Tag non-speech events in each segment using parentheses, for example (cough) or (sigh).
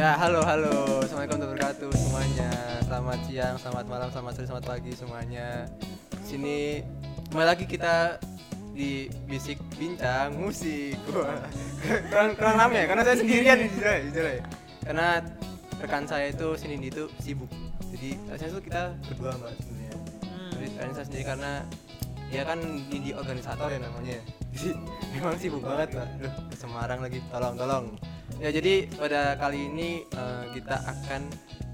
Ya, halo halo. Assalamualaikum warahmatullahi wabarakatuh semuanya. Selamat siang, selamat malam, selamat sore, selamat pagi semuanya. Sini kembali lagi kita di Bisik Bincang Musik. Wah, kurang, kurang lama ya, karena saya sendirian di sini. Karena rekan saya itu sini itu sibuk. Jadi rasanya tuh kita berdua mbak sebenarnya. Jadi karena saya sendiri karena dia kan di organisator ya namanya. Jadi (laughs) memang sibuk banget mbak. Ke Semarang lagi, tolong tolong. Ya jadi pada kali ini eh, kita akan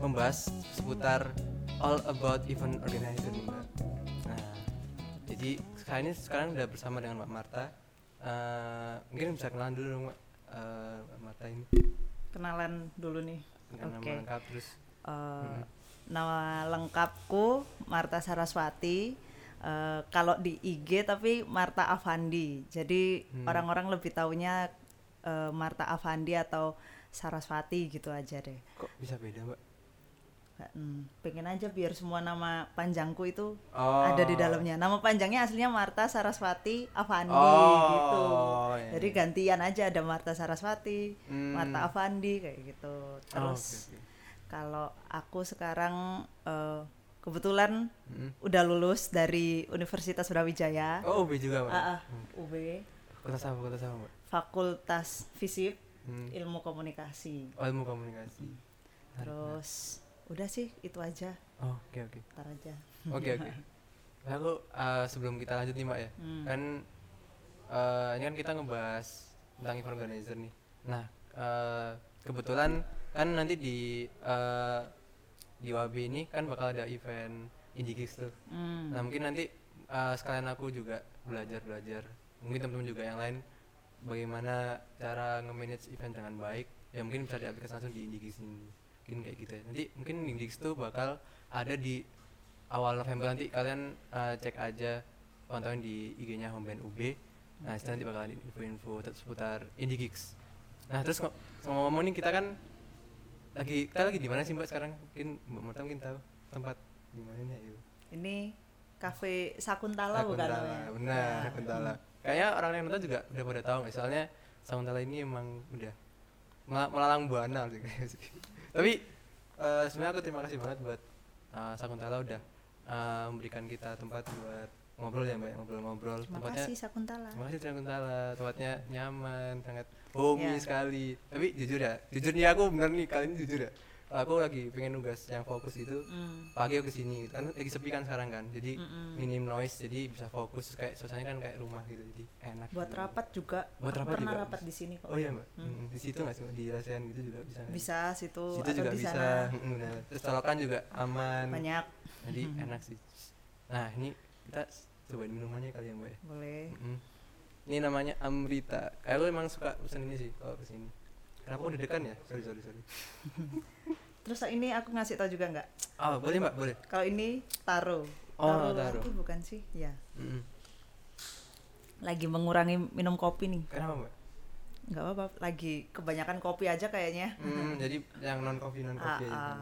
membahas seputar all about event organizer nih, Mbak. Nah, jadi sekarang ini sekarang udah bersama dengan Mbak Marta. Eh, mungkin bisa kenalan dulu dong Mbak. Eh, Mbak Marta ini kenalan dulu nih. dengan nama Oke. lengkap terus. Eh, Hmm. Nama lengkapku Marta Saraswati. Eh, kalau di IG tapi Marta Avandi. Jadi Hmm. orang-orang lebih taunya eh, Marta Avandi atau Saraswati gitu aja deh. Kok bisa beda Mbak? Hmm, pengen aja biar semua nama panjangku itu Oh. ada di dalamnya. Nama panjangnya aslinya Marta Saraswati Avandi Oh, gitu. iya, Jadi iya. gantian aja ada Marta Saraswati, Hmm. Marta Avandi kayak gitu. Oh, Terus oke, oke. kalau aku sekarang eh, kebetulan Hmm. udah lulus dari Universitas Brawijaya. Oh, UB juga Mbak. Ah, ah, UB, Fakultas apa? Fakultas apa Mbak? Fakultas Fisip, Hmm. Ilmu Komunikasi. Oh, ilmu komunikasi. Terus udah sih itu aja, Oh, Oke oke. ntar aja. Oke oke. Nah, aku eh, sebelum kita lanjut nih mbak ya, Hmm. kan eh, ini kan kita ngebahas tentang event organizer nih. Nah eh, kebetulan kan nanti di eh, di WAB ini kan bakal ada event Indie tuh. Hmm. Nah mungkin nanti eh, sekalian aku juga belajar belajar. Mungkin teman-teman juga yang lain bagaimana cara nge-manage event dengan baik. Ya mungkin bisa diaplikasikan langsung di Indie Gigs ini. Mungkin kayak gitu ya. Nanti mungkin Indie Gigs tuh bakal ada di awal November nanti kalian eh, cek aja pantauin di IG-nya Homeband UB. Nah, itu nanti bakal info-info seputar Indie Gigs. Nah, terus ngo- ngomong-ngomong nih kita kan lagi kita lagi di mana sih Mbak sekarang? Mungkin Mbak Marta mungkin tahu tempat di mana ayo. Ini Cafe Sakuntala, bukan Sakuntala, benar Ya. Sakuntala. Kayaknya orang yang nonton juga udah pada tahu nggak? Soalnya Sakuntala ini emang udah mel- melalang buana sih kayaknya (laughs) sih. Tapi eh, sebenarnya aku terima kasih banget buat eh, Sakuntala udah eh, memberikan kita tempat buat ngobrol ya mbak, ngobrol-ngobrol. Terima Tempatnya kasih Sakuntala. Terima kasih Sakuntala, tempatnya nyaman, sangat homey Ya. sekali. Tapi jujur ya, jujur nih aku bener nih kali ini jujur ya. Aku lagi pengen nugas yang fokus itu Hmm. pagi aku ke sini kan lagi sepi kan sekarang kan jadi Mm-mm. minim noise jadi bisa fokus kayak suasananya kan kayak rumah gitu jadi enak Buat gitu. rapat juga. Buat Aku rapat pernah juga rapat bisa. di sini kok. oh iya mbak Hmm. Mm, di situ nggak sih di rasain gitu juga bisa? Bisa situ, situ atau juga di bisa sana Mm, benar. terus colokan juga aman banyak. jadi enak sih nah ini kita cobain minumannya kali ya mbak ya Boleh. Mm. ini namanya Amrita kayak lu emang suka pesen ini sih kalau ke sini kenapa udah dekan ya sorry sorry sorry (laughs) Terus ini aku ngasih tau juga nggak? oh boleh mbak boleh Kalau ini taro. Oh, taro. lagi bukan sih? Ya. Mm. Lagi mengurangi minum kopi nih. kenapa mbak Nggak apa-apa. Lagi kebanyakan kopi aja kayaknya. Hmm, jadi yang non coffee non Ah, coffee aja. ah. kan.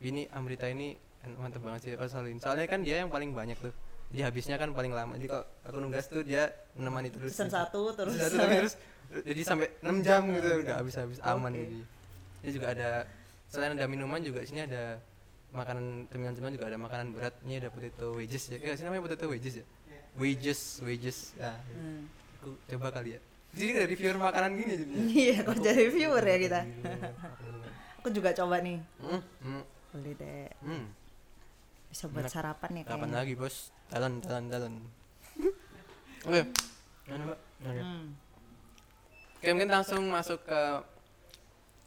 Ini Amrita ini mantep banget sih Rosalin. Soalnya kan dia yang paling banyak tuh. Dia habisnya kan paling lama. Jadi kalau aku nunggas tuh dia menemani terus. Pesan gitu. satu terus. Satu tapi terus jadi sampai 6 jam gitu udah habis-habis aman Oke. jadi. Dia juga ada selain ada minuman juga sini ada makanan cemilan-cemilan juga ada makanan berat. Ini ada potato wedges ya. Eh, sini namanya potato wedges ya. Wedges, wedges. Ya, Hmm. aku coba kali ya. Jadi ada reviewer makanan gini jadinya. Iya, kok jadi viewer ya kita. Reviewer. Aku juga coba nih. Hmm, hmm, Boleh deh. hmm. Bisa buat Enak. sarapan ya Kapan kayaknya. lagi bos? Jalan, jalan, jalan. (laughs) Oke? Oke. Hmm. Oke, mungkin langsung masuk ke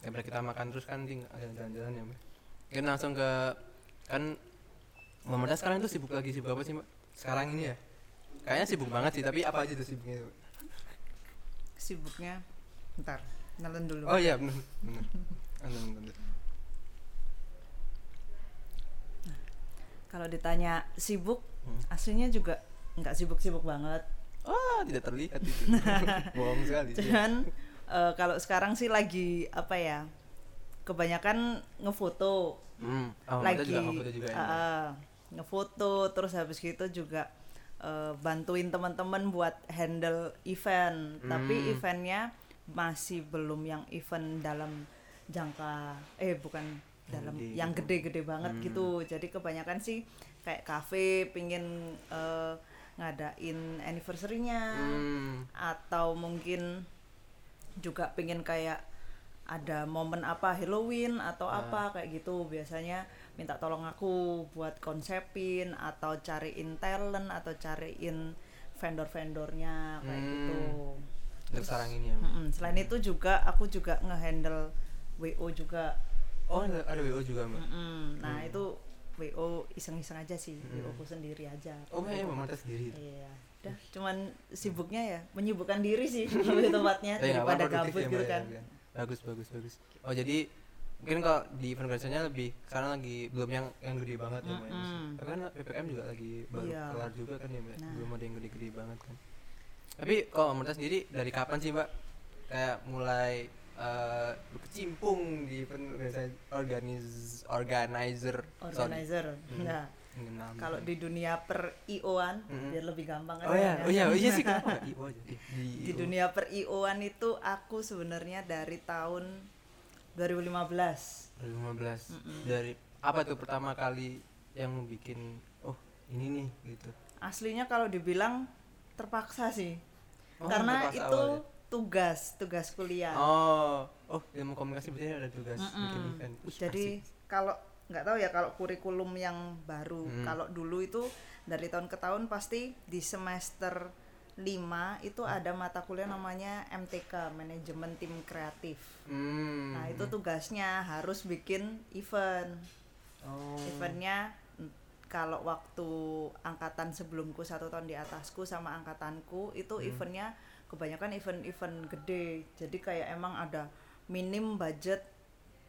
daripada kita makan terus kan tinggal jalan-jalan ya mbak. Mungkin langsung ke kan Mbak sekarang tuh sibuk lagi sibuk apa sih mbak? Sekarang ini ya? Kayaknya sibuk banget sih, tapi apa aja tuh sibuknya? Mbak? Sibuknya. Ntar, nelen dulu. Oh iya benar, benar. Benar, benar. Kalau ditanya sibuk, Hmm. aslinya juga nggak sibuk-sibuk banget. Oh, tidak terlihat itu. (laughs) Bohong sekali. Cuman eh, kalau sekarang sih lagi apa ya? Kebanyakan ngefoto. Hmm. Oh, lagi juga ngefoto juga ya. Ah, ah, ngefoto terus habis gitu juga eh, bantuin teman-teman buat handle event. Tapi Hmm. eventnya masih belum yang event dalam jangka eh bukan dalam gede yang gitu. gede-gede banget Hmm. gitu jadi kebanyakan sih kayak kafe pingin eh, ngadain anniversary-nya Hmm. atau mungkin juga pengen kayak ada momen apa Halloween atau Ah. apa kayak gitu biasanya minta tolong aku buat konsepin atau cariin talent atau cariin vendor-vendornya kayak Hmm. gitu. Sekarang ini ya. Selain itu juga aku juga ngehandle WO juga. Oh, ada, ada WO juga, Mbak. Mm-mm. Nah itu WO iseng-iseng aja sih, WO ku sendiri aja. Oh, Mbak ya Mbak sendiri. Iya, udah cuman sibuknya ya menyibukkan diri sih (laughs) lebih Eh, nggak apa-apa, daripada gabut ya, gitu Mbak, ya, kan. kan. Bagus, bagus, bagus. Oh, jadi mungkin kalau di event organisasinya lebih sekarang lagi belum yang yang gede banget ya, Mbak. ya. Mm-mm. Tapi kan PPM juga lagi baru Iya. kelar juga kan ya, Mbak. Nah. Belum ada yang gede-gede banget kan. Tapi kalau Mbak Marta sendiri dari kapan sih, Mbak? Kayak mulai eh, berkecimpung di organiz organizer sorry. Organizer. Hmm. Nah, kalau di dunia per IO-an Mm-mm. biar lebih gampang kan Oh ya, ya. oh iya, oh iya sih (laughs) kenapa nggak IO aja? Di, di, di IO. dunia per IO-an itu aku sebenarnya dari tahun 2015 2015 dari apa tuh pertama kali yang bikin oh ini nih gitu aslinya kalau dibilang terpaksa sih Oh, karena terpaksa itu awalnya. Tugas tugas kuliah oh oh ilmu komunikasi berarti ada tugas Mm-mm. bikin event Wih, jadi kalau nggak tahu ya kalau kurikulum yang baru Hmm. kalau dulu itu dari tahun ke tahun pasti di semester 5 itu ada mata kuliah namanya MTK manajemen tim kreatif hmm. nah itu tugasnya harus bikin event oh. eventnya mm, kalau waktu angkatan sebelumku satu tahun di atasku sama angkatanku itu Hmm. eventnya kebanyakan event-event gede. Jadi kayak emang ada minim budget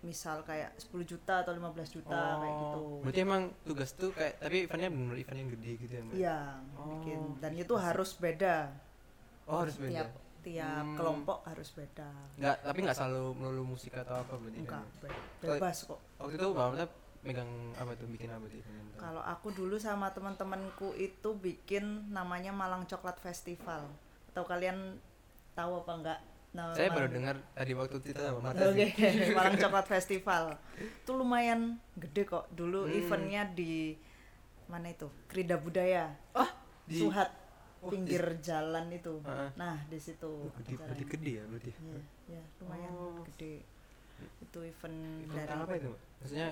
misal kayak 10 juta atau 15 juta kayak Oh, gitu berarti emang tugas tuh kayak tapi eventnya benar event yang gede gitu ya mbak? Iya Oh, bikin. Dan itu harus beda. Oh harus beda. Tiap tiap Hmm. kelompok harus beda. Nggak tapi nggak selalu melulu musik atau apa berarti enggak kan? be- bebas kok. waktu itu mbak megang apa tuh bikin apa tuh Kalau aku dulu sama teman-temanku itu bikin namanya Malang Coklat Festival. Atau kalian tahu apa enggak? Nama saya baru dengar tadi waktu kita sama Marta Oke, (laughs) Malang Coklat Festival. Itu lumayan gede kok. Dulu Hmm. eventnya di mana itu? Krida Budaya. oh di Suhat Oh, pinggir jalan itu. Heeh. Nah, di situ Oh, gede, berarti gede ya berarti Iya, ya, lumayan Oh. gede. Itu event, Event dari apa itu maksudnya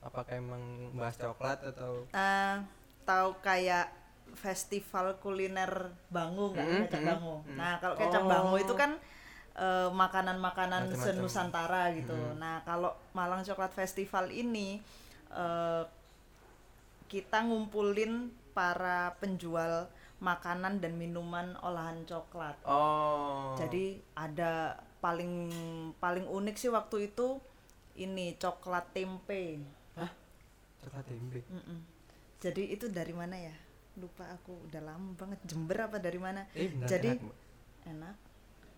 apakah emang bahas coklat atau Eh, tahu kayak festival kuliner Bangu nggak Mm, kecap mm, Bangu. mm. Nah kalau kecap Oh. Bangu itu kan eh, makanan-makanan senusantara gitu. Mm. Nah kalau Malang Coklat Festival ini eh, kita ngumpulin para penjual makanan dan minuman olahan coklat. oh Jadi ada paling paling unik sih waktu itu ini coklat tempe. coklat tempe Mm-mm. Jadi itu dari mana ya? Lupa aku udah lama banget. Jember apa dari mana? eh benar Jadi enak, enak.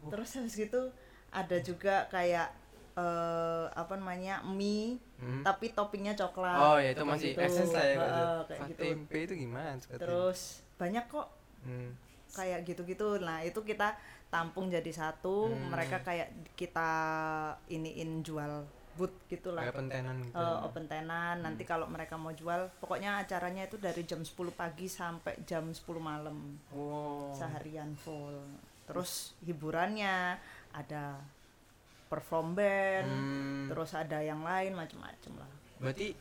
Oh. Terus habis gitu ada juga kayak eh apa namanya mie Hmm. tapi toppingnya coklat. oh ya itu masih gitu. essence lah ya itu. kayak gitu. tempe itu gimana Terus banyak kok? Hmm. kayak gitu-gitu. Nah, itu kita tampung jadi satu. Hmm. Mereka kayak kita iniin jual booth gitulah. kayak pentenan gitu Eh, open tenan. Nanti kalau mereka mau jual pokoknya acaranya itu dari jam 10 pagi sampai jam 10 malam. Oh seharian full. Terus hiburannya ada perform band Hmm. terus ada yang lain macem-macem lah. Berarti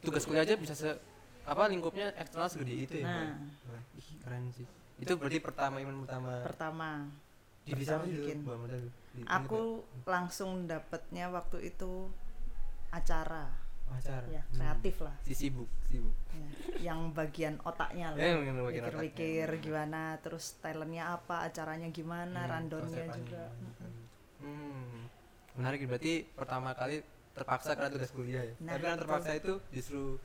tugas kuliah aja bisa se apa lingkupnya eksternal segede itu ya Nah. Ih, keren sih. Itu berarti pertama event pertama. Pertama. Apa sih bikin. Mbak Aku langsung dapetnya waktu itu acara. Acara? Ya Hmm. kreatif lah. Si sibuk sibuk. Ya, yang bagian otaknya lah. Ya, bagian mikir-mikir otaknya. gimana terus talentnya apa acaranya gimana Hmm, konsepannya. juga. Hmm. Menarik berarti pertama kali terpaksa karena tugas kuliah ya. Nah, Tapi karena terpaksa itu justru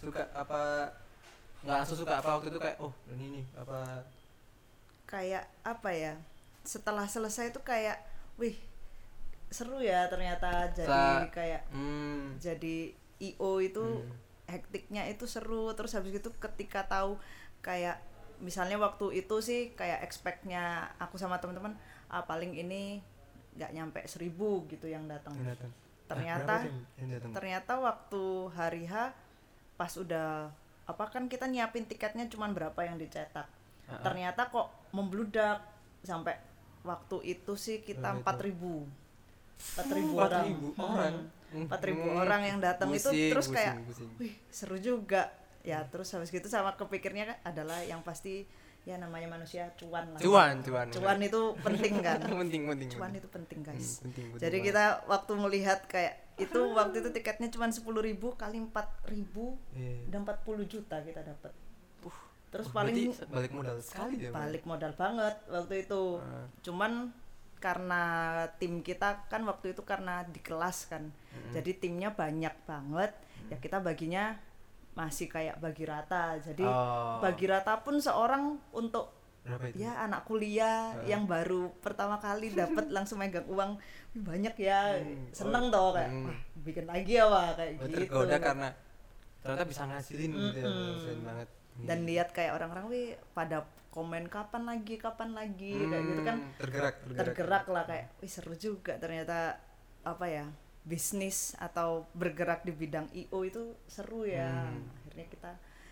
suka apa nggak langsung suka apa waktu itu kayak oh ini nih apa? Kayak apa ya setelah selesai itu kayak wih seru ya ternyata jadi Sa- kayak hmm, jadi io itu Hmm. hektiknya itu seru terus habis itu ketika tahu kayak misalnya waktu itu sih kayak expectnya aku sama teman-teman ah paling ini nggak nyampe seribu gitu yang datang datang. ternyata Ah, ternyata waktu hari H pas udah apa kan kita nyiapin tiketnya cuman berapa yang dicetak Ah, ah. ternyata kok membludak sampai waktu itu sih kita empat ribu empat ribu orang 4.000 orang. empat ribu Hmm. orang yang datang itu terus pusing, kayak pusing. wih seru juga ya terus habis gitu sama kepikirnya kan adalah yang pasti ya namanya manusia cuan lah Cuan, cuan. cuan itu penting kan (laughs) penting, penting. cuan penting. itu penting Hmm, guys penting, penting jadi banget. kita waktu melihat kayak itu waktu itu tiketnya cuma sepuluh ribu kali empat ribu Iya. udah 40 juta kita dapat terus Oh, paling balik modal sekali dia. Bang. balik modal banget waktu itu Ah. cuman karena tim kita kan waktu itu karena di kelas kan jadi timnya banyak banget Mm. ya kita baginya masih kayak bagi rata jadi Oh. bagi rata pun seorang untuk ya anak kuliah Ah. yang baru pertama kali dapat (laughs) langsung megang uang "Wih, banyak ya Hmm. seneng Oh, toh kayak hmm. wah bikin lagi ya wah kayak Oh, gitu karena ternyata bisa ngasilin gitu ya. Mm-mm. Keren banget. Dan lihat kayak orang-orang wih pada komen kapan lagi kapan lagi kayak gitu kan Hmm, tergerak, tergerak. tergerak lah kayak wih seru juga ternyata apa ya bisnis atau bergerak di bidang IO itu seru ya Hmm. akhirnya kita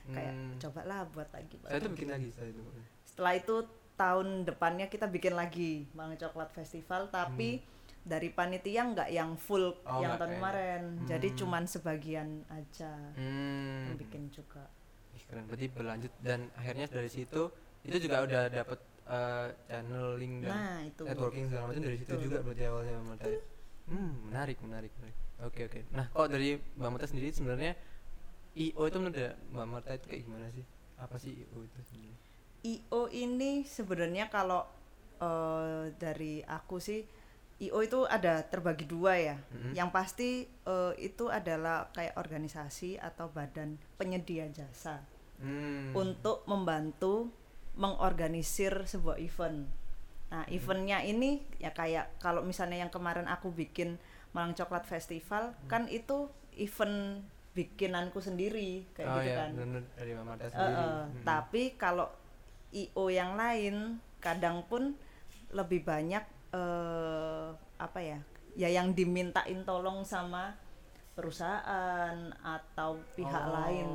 kayak Hmm. cobalah buat lagi buat Saya lagi. bikin lagi saya itu. setelah itu tahun depannya kita bikin lagi Mang Coklat Festival tapi dari panitia nggak yang full Hmm. Oh, yang tahun kemarin jadi Hmm. cuman sebagian aja Hmm. yang bikin juga keren berarti berlanjut dan akhirnya dari situ itu juga udah dapet eh, channeling dan nah itu networking segala macam dari situ Betul. juga berarti awalnya Mbak Marta. Hmm, menarik, menarik, menarik. Oke, oke. Nah, kok dari Mbak Marta sendiri sebenarnya IO itu menurut Mbak Marta itu kayak gimana sih? Apa sih IO itu sebenarnya? IO ini sebenarnya kalau eh, dari aku sih IO itu ada terbagi dua ya. Mhm. Yang pasti eh, itu adalah kayak organisasi atau badan penyedia jasa Hmm. untuk membantu mengorganisir sebuah event. Nah, Mhm. eventnya ini ya kayak kalau misalnya yang kemarin aku bikin Malang Coklat Festival Mhm. kan itu event bikinanku sendiri kayak oh gitu ya, kan. dari Eh, sendiri. eh, Hmm. Tapi kalau IO yang lain kadang pun lebih banyak eh, apa ya? Ya yang dimintain tolong sama perusahaan atau pihak Oh. lain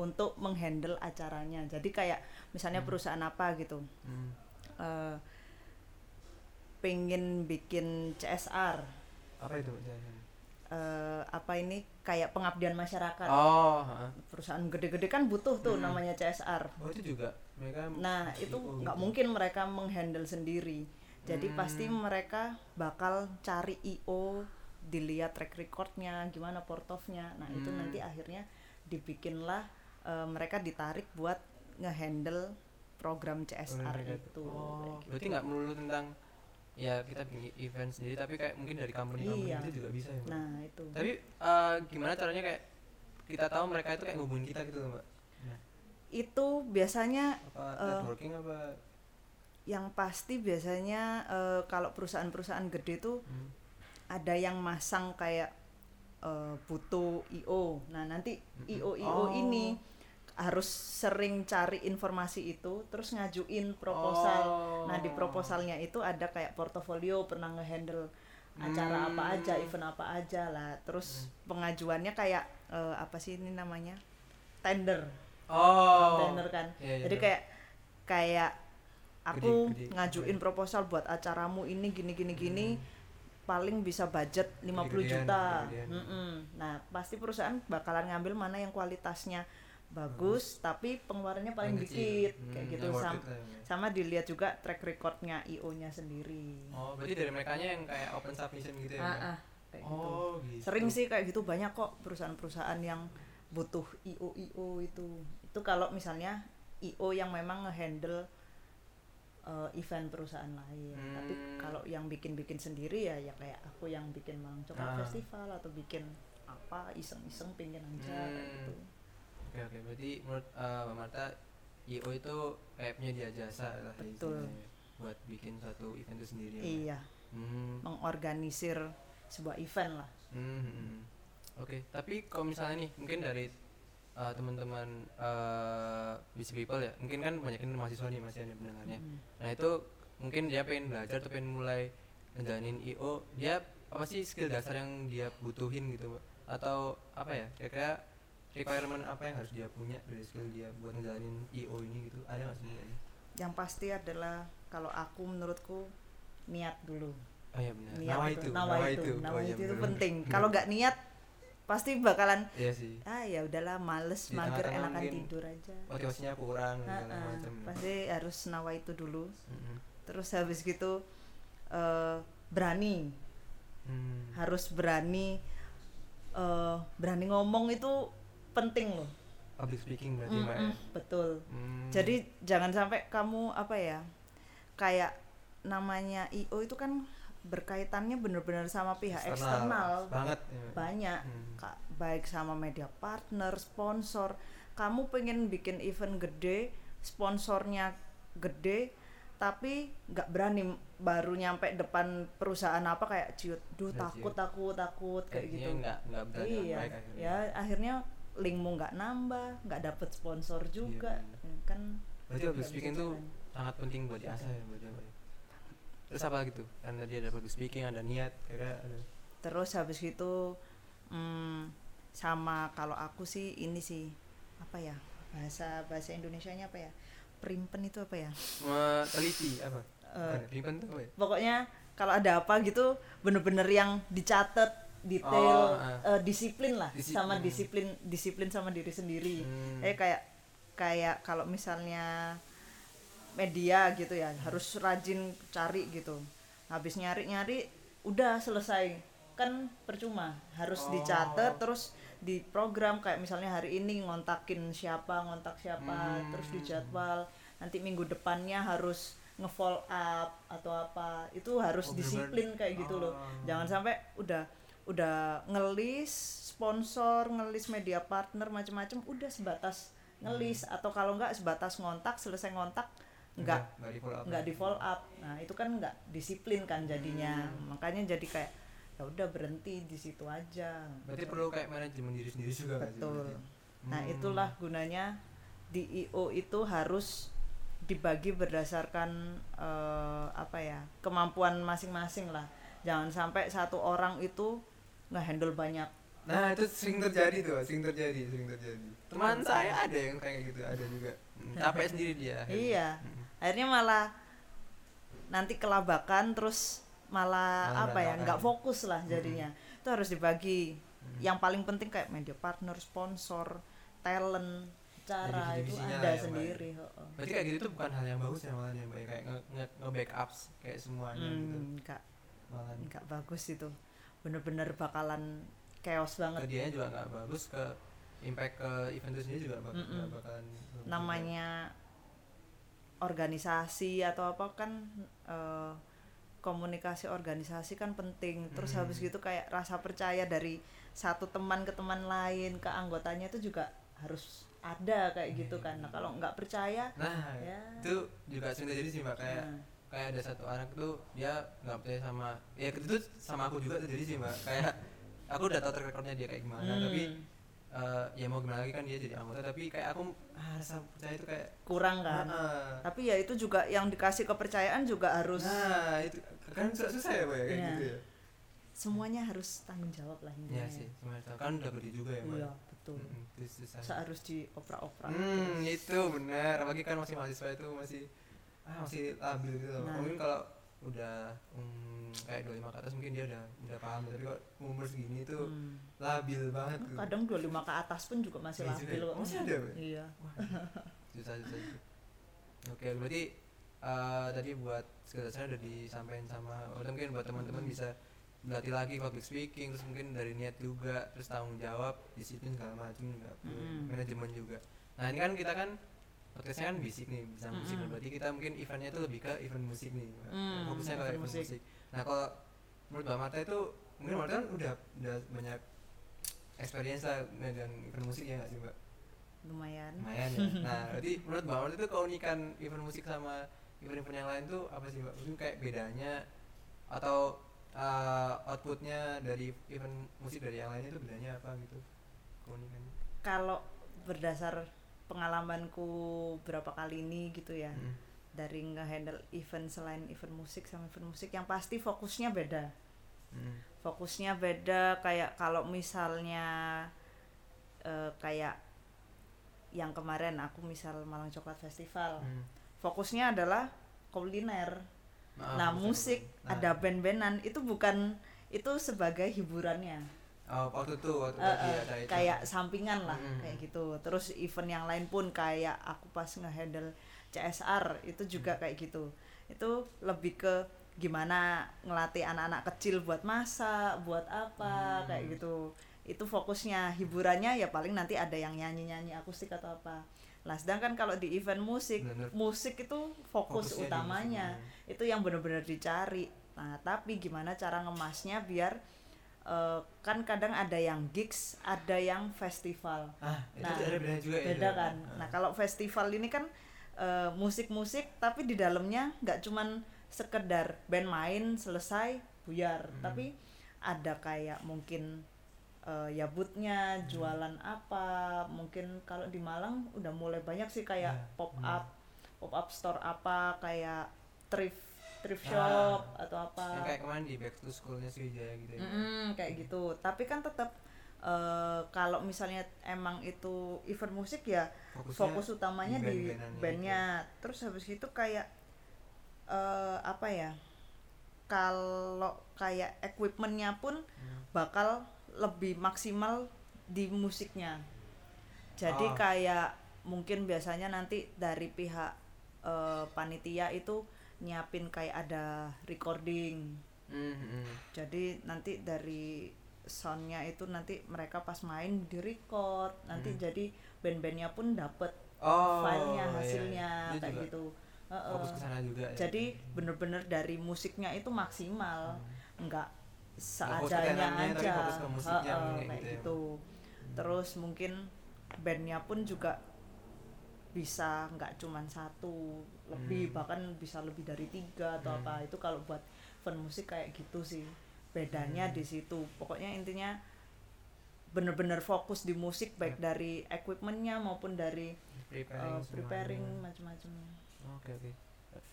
untuk menghandle acaranya. Jadi kayak misalnya perusahaan apa gitu, Hmm. eh, pengen bikin CSR, Apa itu? Eh, apa ini kayak pengabdian masyarakat. Oh. Perusahaan gede-gede kan butuh tuh Hmm. namanya CSR. oh itu juga mereka Nah, itu nggak gitu. mungkin mereka menghandle sendiri. Jadi Hmm. pasti mereka bakal cari IO, dilihat track recordnya, gimana portofnya. Nah, itu Hmm. nanti akhirnya dibikinlah eh, mereka ditarik buat ngehandle program CSR Mereka- itu. Oh, gitu. berarti nggak melulu tentang ya kita bikin event sendiri tapi kayak mungkin dari company-company Iya. itu juga bisa ya Mbak? Nah, itu. tapi eh, gimana caranya kayak kita tahu mereka itu kayak ngubungin kita gitu loh mbak Nah, Itu biasanya apa Eh, networking apa yang pasti biasanya eh, kalau perusahaan-perusahaan gede tuh Hmm. ada yang masang kayak eh, butuh IO. Nah, nanti IO IO Oh. ini harus sering cari informasi itu terus ngajuin proposal. Oh. Nah, di proposalnya itu ada kayak portofolio pernah ngehandle acara Hmm. apa aja, event apa aja lah. Terus pengajuannya kayak eh, apa sih ini namanya? tender. oh Tender kan. Iya, iya, Jadi iya. kayak kayak aku Gede- gede. ngajuin proposal buat acaramu ini gini gini gini paling bisa budget 50 Gede-gedean, juta. gede-gedean. Mm-mm. Nah, pasti perusahaan bakalan ngambil mana yang kualitasnya bagus tapi pengeluarannya paling dikit Hmm, kayak gitu sama, it ya. sama dilihat juga track recordnya IO-nya sendiri. oh berarti dari mereka yang kayak open submission gitu ya Ah, ah, kayak gitu. oh gitu Sering sih kayak gitu banyak kok perusahaan-perusahaan yang butuh IO IO itu. Itu kalau misalnya IO yang memang ngehandle uh, event perusahaan lain. Hmm. Tapi kalau yang bikin-bikin sendiri ya ya kayak aku yang bikin Malang Coklat Ah. Festival atau bikin apa iseng-iseng pengen aja kayak Hmm. gitu. oke oke berarti menurut eh, mbak Marta IO itu kayak penyedia jasa lah ya Betul. istilahnya, buat bikin suatu event itu sendiri ya? Iya, hmm. mengorganisir sebuah event lah. Hmm, hmm, hmm. Oke, tapi kalau misalnya nih mungkin dari uh, teman-teman uh, busy people ya, mungkin kan banyak yang mahasiswa nih masih ada pendengarnya. Hmm. Nah itu mungkin dia pengen belajar atau pengen mulai ngejalanin IO dia apa sih skill dasar yang dia butuhin gitu atau apa ya kira-kira requirement apa yang harus dia punya dari skill dia buat ngejalanin IO ini gitu? Ada nggak sih Mbak? yang pasti adalah kalau aku menurutku niat dulu. Oh iya benar. Niat nawa itu itu nawa itu. nawa Oh, iya, itu, itu benar, penting. benar. kalau nggak niat pasti bakalan iya sih. Ah ya udahlah males mager enakan tidur aja. motivasinya kurang Ha-ha, macam pasti harus nawa itu dulu. Mm-mm. terus habis gitu eh, berani. Hmm. harus berani eh, berani ngomong itu penting loh. Public speaking berarti mbak ya? betul. Hmm. jadi jangan sampai kamu apa ya kayak namanya IO itu kan berkaitannya benar-benar sama pihak eksternal, banget ya, banyak Hmm. Kak, baik sama media partner sponsor. Kamu pengen bikin event gede sponsornya gede tapi nggak berani baru nyampe depan perusahaan apa kayak ciut duh Udah takut takut takut kayak Akhirnya gitu. nggak nggak dengan iya baik akhirnya. ya akhirnya linkmu nggak nambah nggak dapet sponsor juga bener. Ya kan? Berarti speaking bisa tuh sangat penting buat diasah ya buat ya. Terus apa gitu? Karena dia ada public speaking ada niat kira ada. Terus habis itu hmm, sama kalau aku sih ini sih apa ya bahasa bahasa Indonesia nya apa ya? Primpen itu apa ya? Teliti apa? Bukan, Primpen tuh apa ya? pokoknya kalau ada apa gitu bener-bener yang dicatat detail Oh, ah. eh, disiplin lah Disiplin. sama disiplin disiplin sama diri sendiri. Hmm. eh kayak kayak kalau misalnya media gitu ya harus rajin cari gitu. Habis nyari-nyari udah selesai. Kan percuma harus Oh. dicatat terus di program kayak misalnya hari ini ngontakin siapa ngontak siapa Hmm. terus dijadwal. Nanti minggu depannya harus nge-follow up atau apa. Itu harus Oh, disiplin kayak gitu loh. Oh. jangan sampai udah udah ngelis sponsor ngelis media partner macem-macem udah sebatas ngelis. Atau kalau enggak sebatas ngontak selesai ngontak nggak nggak di follow up nah itu kan nggak disiplin kan jadinya Hmm. makanya jadi kayak ya udah berhenti di situ aja berarti perlu kayak manajemen diri sendiri juga betul berarti? nah Hmm. itulah gunanya di IO itu harus dibagi berdasarkan eh, apa ya kemampuan masing-masing lah jangan sampai satu orang itu nggak handle banyak Nah itu sering terjadi tuh, sering terjadi, sering terjadi. Teman saya ada yang kayak gitu, ada juga. Hmm, Capek sendiri dia. iya Hmm. Akhirnya malah nanti kelabakan terus malah Malah apa ya berantakan. nggak fokus lah jadinya itu harus dibagi Hmm. yang paling penting kayak media partner sponsor talent cara itu ada ya, Mbak. sendiri. Berarti kayak gitu tuh bukan hal yang bagus ya malah ya, Mbak. kayak nge, nge, nge-backup kayak semuanya gitu. Hmm, nggak Malah nggak bagus itu bener-bener bakalan chaos ke banget dia juga nggak bagus, ke impact ke event itu sendiri juga bak- Mm-mm. nggak bakalan namanya organisasi atau apa kan eh, komunikasi organisasi kan penting terus Hmm. habis gitu kayak rasa percaya dari satu teman ke teman lain ke anggotanya itu juga harus ada kayak gitu kan nah kalau nggak percaya. Nah, Ya. itu juga sering terjadi sih Mbak kayak nah, kayak ada satu anak tuh dia nggak percaya sama ya itu sama aku juga terjadi sih mbak kayak aku udah tahu track recordnya dia kayak gimana hmm, tapi eh, ya mau gimana lagi kan dia jadi anggota tapi kayak aku ah, rasa percaya itu kayak kurang kan? "Ah, tapi ya itu juga yang dikasih kepercayaan juga harus nah itu kan susah, susah ya ya kayak Iya. gitu ya? Semuanya harus tanggung jawab lah intinya Iya sih semuanya kan udah beli juga ya iya betul. Mm-mm, itu susah. Sa- harus dioprak-oprak hmm itu benar. Apalagi kan masih mahasiswa itu masih ah masih labil gitu. Nah. mungkin kalau udah hmm, kayak 25 ke atas mungkin dia udah udah paham. Tapi kok umur segini tuh Hmm. labil banget tuh. Kadang 25 ke atas pun juga masih labil kok. Masih ada, iya. Susah susah oke berarti eh, tadi buat skill dasarnya udah disampaikan sama atau mungkin buat teman-teman bisa berlatih lagi public speaking terus mungkin dari niat juga terus tanggung jawab disiplin segala macam juga Mm-mm. manajemen juga. Nah ini kan kita kan podcastnya kan bisik nih bisa musik Mm-mm. berarti kita mungkin eventnya itu lebih ke event musik nih. Mm, fokusnya ke event musik. musik. nah kalau menurut mbak Marta itu mungkin Marta kan udah udah banyak experience lah megang event musik ya nggak sih mbak lumayan lumayan ya (laughs) nah berarti menurut mbak Marta itu keunikan event musik sama event-event yang lain tuh apa sih mbak mungkin kayak bedanya atau uh, outputnya dari event musik dari yang lainnya itu bedanya apa gitu keunikannya kalau berdasar pengalamanku berapa kali ini gitu ya Hmm. dari ngehandle event selain event musik sama event musik yang pasti fokusnya beda Hmm. fokusnya beda kayak kalau misalnya eh, kayak yang kemarin aku misal Malang Coklat Festival Hmm. fokusnya adalah kuliner Maaf, nah saya musik. Nah, ada band-bandan itu bukan itu sebagai hiburannya oh, waktu itu waktu tadi eh, ada itu. kayak sampingan lah Mm. kayak gitu. Terus event yang lain pun kayak aku pas ngehandle CSR itu juga Mm. kayak gitu. Itu lebih ke gimana ngelatih anak-anak kecil buat masak buat apa Hmm. kayak gitu. Itu fokusnya. Hiburannya ya paling nanti ada yang nyanyi-nyanyi akustik atau apa. Lah sedangkan kalau di event musik Bener. musik itu fokus Fokusnya utamanya. musik, itu yang benar-benar dicari. Nah tapi gimana cara ngemasnya biar eh, kan kadang ada yang gigs ada yang festival ah itu Nah, ada bedanya juga ya, beda Jul? kan Ah. nah kalau festival ini kan eh, musik-musik tapi di dalamnya nggak cuman sekedar band main selesai buyar Hmm. tapi ada kayak mungkin eh, ya bootnya Hmm. jualan apa mungkin kalau di Malang udah mulai banyak sih kayak Ya, pop hmm. up pop up store apa kayak thrift thrift Ah. shop atau apa. Yang kayak kemarin di back to schoolnya Sriwijaya gitu ya. Mm-mm, kayak gitu. Tapi kan tetap eh, kalau misalnya emang itu event musik ya Fokusnya fokus utamanya di di band-bandannya bandnya. terus habis itu kayak eh, apa ya kalau kayak equipmentnya pun Hmm. bakal lebih maksimal di musiknya. Jadi Ah. kayak mungkin biasanya nanti dari pihak eh, panitia itu nyiapin kayak ada recording Hmm, hmm. jadi nanti dari soundnya itu nanti mereka pas main di record nanti Hmm. jadi band-bandnya pun dapet oh filenya iya, hasilnya iya. Dia kayak juga gitu Heeh. fokus juga ya. jadi bener-bener dari musiknya itu maksimal nggak fokus ke seadanya aja fokus ke musiknya Heeh, kayak kayak gitu ya. gitu terus mungkin bandnya pun juga bisa nggak cuman satu lebih Hmm. bahkan bisa lebih dari tiga atau Hmm. apa itu kalau buat event musik kayak gitu sih bedanya Hmm. di situ pokoknya intinya bener-bener fokus di musik baik Yap. dari equipmentnya maupun dari preparing, uh, preparing macam-macam oke oke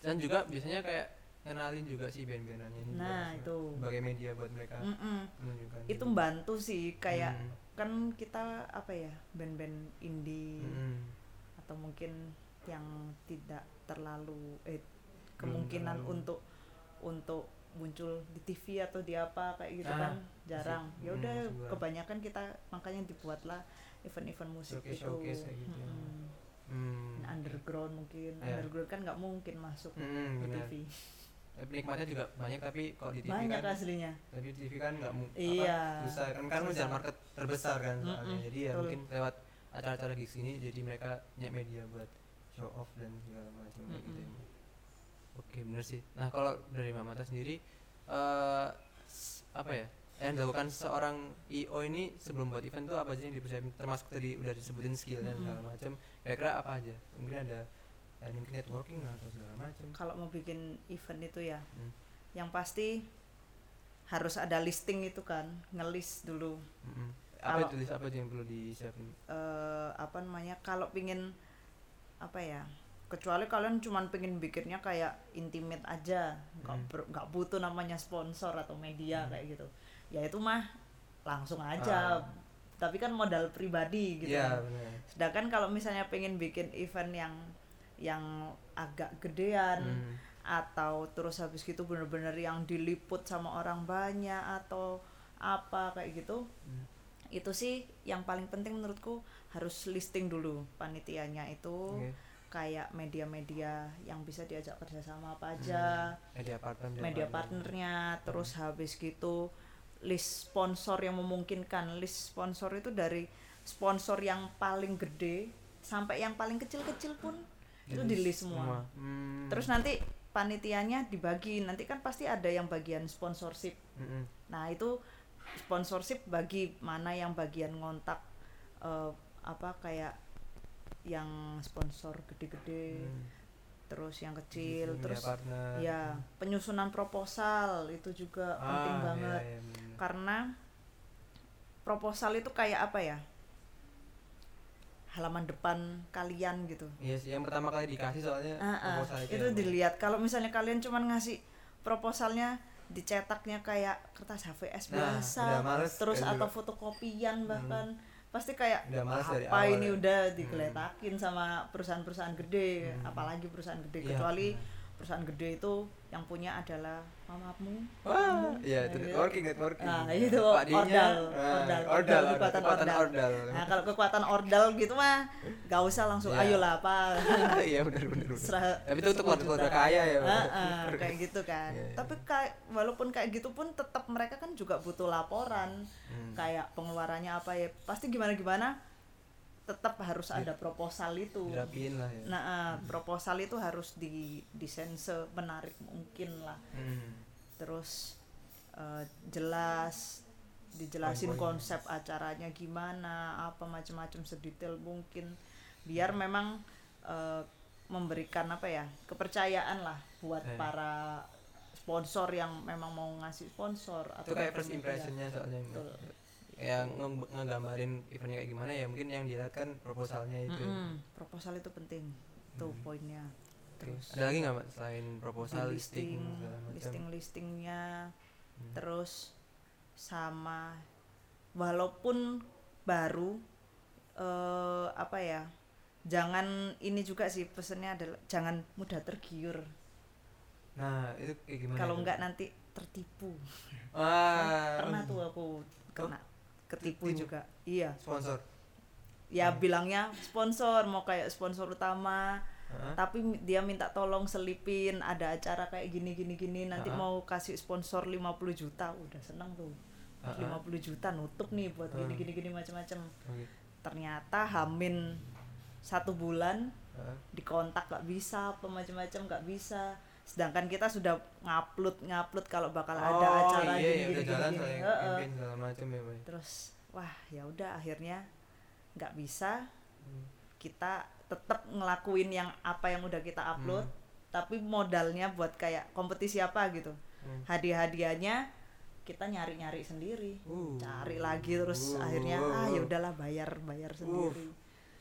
dan juga biasanya kayak kenalin juga sih band-bandannya juga Nah, itu. sebagai media buat mereka Mm-mm. menunjukkan itu juga. membantu sih kayak Hmm. kan kita apa ya band-band indie Hmm. atau mungkin yang tidak terlalu eh kemungkinan terlalu. untuk untuk muncul di TV atau di apa kayak gitu Ah, kan jarang masih- ya hmm, udah kebanyakan kita makanya dibuatlah event-event musik Showcase- itu showcase gitu. Mm-mm. Hmm. underground mungkin Ya. underground kan nggak mungkin masuk Hmm, di benar. TV penikmatnya juga banyak tapi kalau di TV banyak kan aslinya tapi di TV kan nggak mu- Iya. apa, besar kan kan menjadi market terbesar kan soalnya Mm-mm, jadi ya betul. mungkin lewat acara-acara gigs ini jadi mereka punya media buat show off dan segala macam kayak gitu ya. Oke bener sih nah kalau dari Mamata sendiri eh s- apa ya yang dilakukan seorang IO ini sebelum buat event tuh apa aja yang dipersiapin termasuk tadi udah disebutin skill dan segala macam kira-kira apa aja mungkin ada ya, mungkin networking lah atau segala macam kalau mau bikin event itu ya Hmm. yang pasti harus ada listing itu kan ngelis dulu Mm-mm. apa Kalau- itu Lis? apa itu yang perlu disiapin eh apa namanya kalau pingin apa ya kecuali kalian cuman pengen bikinnya kayak intimate aja nggak Hmm. ber- nggak butuh namanya sponsor atau media Hmm. kayak gitu ya itu mah langsung aja Ah. tapi kan modal pribadi gitu Iya kan. benar sedangkan kalau misalnya pengen bikin event yang yang agak gedean Hmm. atau terus habis gitu bener-bener yang diliput sama orang banyak atau apa kayak gitu Hmm. itu sih yang paling penting menurutku harus listing dulu panitianya itu. Oke. kayak media-media yang bisa diajak kerjasama apa aja. Hmm. media partner media partnernya terus habis gitu list sponsor yang memungkinkan. List sponsor itu dari sponsor yang paling gede sampai yang paling kecil-kecil pun itu di list semua. Hmm. terus nanti panitianya dibagi. Nanti kan pasti ada yang bagian sponsorship. Mm-mm. nah itu sponsorship bagi mana yang bagian ngontak eh, apa kayak yang sponsor gede-gede Hmm. terus yang kecil Media terus partner. ya penyusunan proposal itu juga Ah, penting iya, banget. iya, bener. karena proposal itu kayak apa ya? Halaman depan kalian gitu. Iya sih, yang pertama kali dikasih soalnya Ah, ah, proposal itu yang- dilihat. Kalau misalnya kalian cuman ngasih proposalnya dicetaknya kayak kertas HVS Nah, biasa males terus atau juga. fotokopian bahkan pasti kayak Udah males dari apa awal ini ya." udah digeletakin sama perusahaan-perusahaan gede apalagi perusahaan gede Iya, kecuali benar. perusahaan gede itu yang punya adalah mamamu Wah, iya itu Nah, networking, networking. Nah, itu ordal, nah, ordal, ordal, kekuatan, kekuatan ordal. ordal. Nah, kalau kekuatan ordal gitu mah gak usah langsung Iya. ayolah apa (laughs) Iya benar benar. Tapi itu untuk 10 keluarga kaya ya. Pak. Ah, ah, kayak gitu kan. Iya, iya. Tapi kayak walaupun kayak gitu pun tetap mereka kan juga butuh laporan. Hmm. Kayak pengeluarannya apa ya? Pasti gimana gimana tetap harus ada proposal itu. Lah ya. Nah, ah, proposal itu harus didesain semenarik mungkin lah. Hmm. Terus eh, jelas dijelasin Poin-poin. konsep acaranya gimana, apa macam-macam sedetail mungkin biar memang eh, memberikan apa ya kepercayaan lah buat Eh. para sponsor yang memang mau ngasih sponsor Itu kayak first impressionnya soalnya. Betul. Yang nge- ngegambarin eventnya kayak gimana ya mungkin yang dilihat kan proposalnya itu. Mm-mm, proposal itu penting tuh poinnya Oke. terus Ada lagi nggak Mbak selain proposal listing, listing listing listingnya Hmm. terus sama walaupun baru eh apa ya jangan ini juga sih pesennya adalah jangan mudah tergiur Nah, itu kayak gimana? kalau tuh? enggak nanti tertipu Wah, pernah tuh aku kena ketipu Tertipu? juga iya sponsor. ya bilangnya sponsor mau kayak sponsor utama Hah? tapi dia minta tolong selipin ada acara kayak gini gini gini nanti Ha-ha. mau kasih sponsor 50 juta udah seneng tuh Ha-ha. 50 juta nutup nih buat Ha. gini gini gini macam-macam Oke. ternyata hamin satu bulan Hah? dikontak nggak bisa apa macam-macam nggak bisa sedangkan kita sudah ngupload ngupload kalau bakal ada Oh, acara iya, gini ya, gini udah gini, jalan gini. soalnya Heeh. campaign segala macam ya, terus wah ya udah akhirnya nggak bisa Hmm. kita tetap ngelakuin yang apa yang udah kita upload Hmm. tapi modalnya buat kayak kompetisi apa gitu Hmm. hadiah-hadiahnya kita nyari-nyari sendiri Uh. cari lagi terus Uh. akhirnya ah ya udahlah bayar bayar sendiri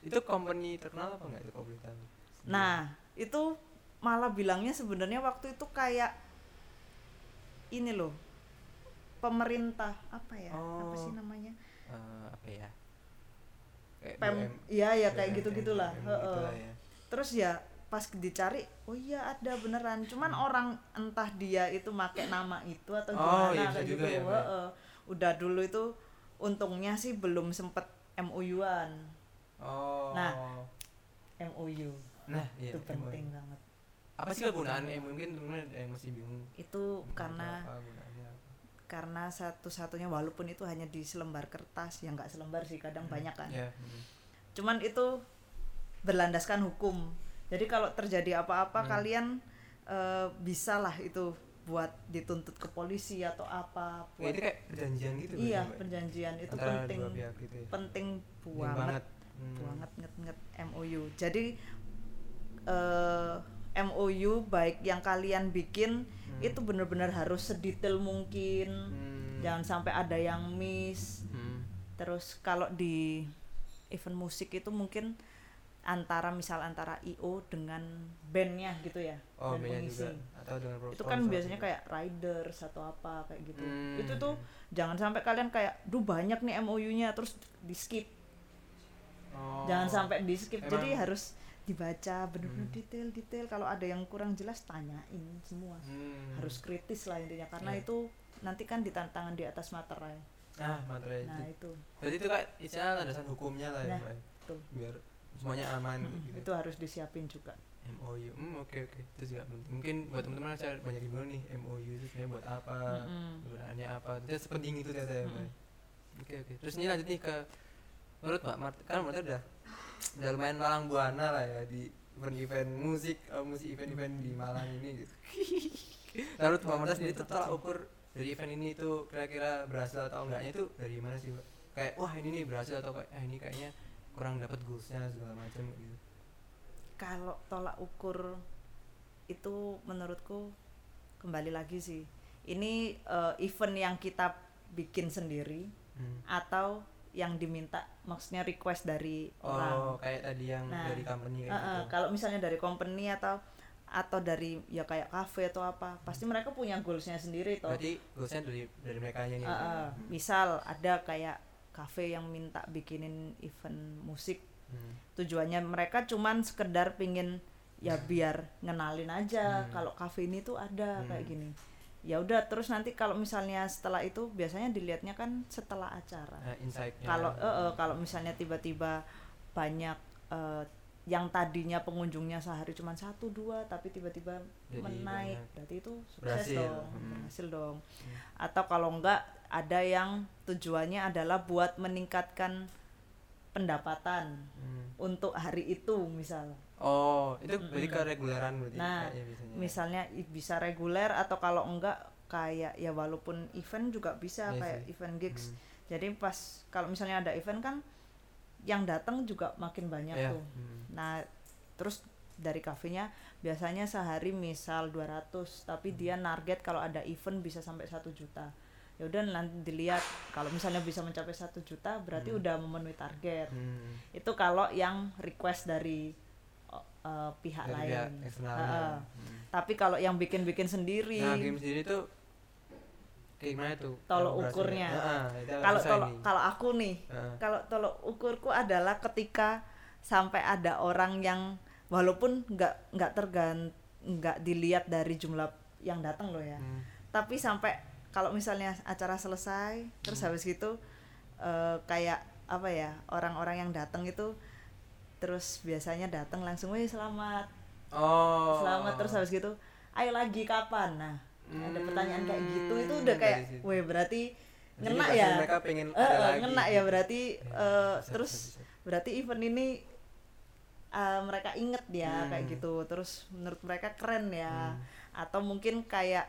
Itu company terkenal apa enggak itu kalau boleh tahu? nah itu malah bilangnya sebenarnya waktu itu kayak ini loh pemerintah apa ya apa Oh. sih namanya Eh, apa ya? Kayak pem iya ya kayak gitu gitulah BUMN gitulah ya. terus ya pas dicari oh iya ada beneran cuman orang entah dia itu make nama itu atau Hmm. Oh, gimana iya kayak gitu ya. Heeh. udah dulu itu untungnya sih belum sempet MOU-an Oh. Nah, MOU Nah, iya. itu MOU. penting banget Apa sih kegunaan MOU? Mungkin temen ada yang masih bingung. itu karena apa gunaannya apa. karena satu-satunya walaupun itu hanya di selembar kertas ya nggak selembar sih kadang banyak kan Ya. hmm. cuman itu berlandaskan hukum jadi kalau terjadi apa-apa Hmm. kalian eh, bisa lah itu buat dituntut ke polisi atau apa Ya, buat itu kayak perjanjian gitu iya perjanjian itu Antara penting gitu ya. penting banget banget. Hmm. banget nget nget MOU jadi eh, MOU baik yang kalian bikin Hmm. itu benar-benar harus sedetail mungkin Hmm. jangan sampai ada yang miss Hmm. terus kalau di event musik itu mungkin antara misal antara IO dengan bandnya gitu ya Oh, band bandnya pengisi juga atau dengan itu kan sponsor biasanya juga. kayak riders atau apa kayak gitu Hmm. itu tuh jangan sampai kalian kayak duh banyak nih MOU-nya terus di skip Oh. jangan sampai di skip Emang- jadi harus dibaca bener-bener Hmm. detail detail kalau ada yang kurang jelas tanyain semua Hmm. harus kritis lah intinya karena Iya. itu nanti kan ditantangan di atas materai Nah, materai nah itu. itu Berarti itu kayak istilah landasan hukumnya lah ya, Nah, Mbak. tuh Biar semuanya aman Mm, gitu. itu harus disiapin juga MOU. Hmm, oke oke. Itu juga penting. Mungkin buat teman-teman saya banyak bingung nih MOU itu sebenarnya buat apa? Gunaannya apa? Itu sepenting itu ternyata ya. Oke oke. Terus ini lanjut nih ke menurut Mbak Mart kan Mart udah udah lumayan malang buana lah ya di event-event musik, eh, musik event-event di Malang ini gitu. Nah, menurut Mbak Marta sendiri itu tolak ukur dari event ini itu kira-kira berhasil atau enggaknya itu dari mana sih, Mbak? Kayak wah ini nih berhasil atau kayak ah, ini kayaknya kurang dapat goalsnya segala macam gitu. kalau tolak ukur itu menurutku kembali lagi sih ini eh, event yang kita bikin sendiri Hmm. atau yang diminta maksudnya request dari orang. oh kayak tadi yang Nah, dari company kayak Uh-uh, gitu. kalau misalnya dari company atau atau dari ya kayak cafe atau apa pasti mereka punya goalsnya sendiri toh. Berarti goalsnya dari dari mereka nya nih. Uh, uh, misal ada kayak cafe yang minta bikinin event musik. Hmm. tujuannya mereka cuman sekedar pingin ya biar ngenalin aja Hmm. kalau cafe ini tuh ada Hmm. kayak gini ya udah terus nanti kalau misalnya setelah itu biasanya dilihatnya kan setelah acara insight-nya kalau eh, eh, kalau misalnya tiba-tiba banyak eh, yang tadinya pengunjungnya sehari cuma satu dua tapi tiba-tiba menaik banyak. berarti itu sukses Berhasil. dong Hmm. berhasil dong Hmm. atau kalau enggak ada yang tujuannya adalah buat meningkatkan pendapatan Hmm. untuk hari itu misal oh itu berarti ke reguleran berarti Nah, biasanya misalnya bisa reguler atau kalau enggak kayak ya walaupun event juga bisa Iya kayak sih. event gigs Hmm. jadi pas kalau misalnya ada event kan yang datang juga makin banyak Iya. tuh Hmm. nah terus dari kafenya biasanya sehari misal 200 tapi Hmm. dia target kalau ada event bisa sampai satu juta ya udah nanti dilihat kalau misalnya bisa mencapai satu juta berarti Hmm. udah memenuhi target Hmm. itu kalau yang request dari uh, uh, pihak Dari pihak lain eksternal Heeh. Hmm. tapi kalau yang bikin-bikin sendiri nah game sendiri tuh kayak gimana tuh Tolok ukurnya. Itu kalau ini. kalau aku nih Heeh. kalau tolok ukurku adalah ketika sampai ada orang yang walaupun nggak nggak tergan nggak dilihat dari jumlah yang datang loh ya Hmm. tapi sampai kalau misalnya acara selesai terus Hmm. habis gitu eh, kayak apa ya orang-orang yang datang itu terus biasanya datang langsung wih selamat. Oh. Selamat terus habis gitu ayo lagi kapan? Nah ada pertanyaan kayak gitu itu Hmm, udah kayak weh berarti Jadi ngena ya. mereka pengen Eh, ada lagi. ngena ya berarti eh, bisa, terus bisa, bisa. berarti event ini eh, mereka inget ya Hmm. kayak gitu. Terus menurut mereka keren ya. Hmm. atau mungkin kayak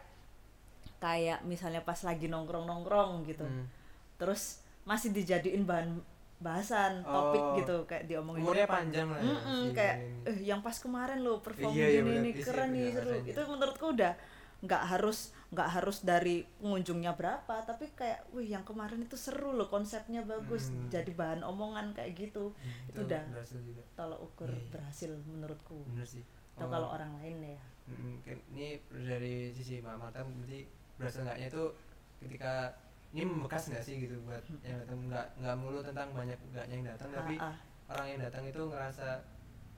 kayak misalnya pas lagi nongkrong nongkrong gitu. Hmm. terus masih dijadiin bahan bahasan topik Oh. gitu kayak diomongin umurnya panjang lah Mm-mm, si kayak eh yang pas kemarin lo perform Iya, iya, gini bener. nih Iya keren nih seru rasanya. itu menurutku udah nggak harus nggak harus dari pengunjungnya berapa tapi kayak wih yang kemarin itu seru loh konsepnya bagus Hmm. jadi bahan omongan kayak gitu Hmm, itu udah tolak ukur Iya, iya. berhasil menurutku bener sih atau Oh. kalau orang lain ya Mm, kan ini dari sisi Mbak Marta berarti berhasil nggaknya itu ketika ini membekas nggak sih gitu buat yang datang? Nggak nggak melulu tentang banyak enggaknya yang datang tapi Ah, ah, orang yang datang itu ngerasa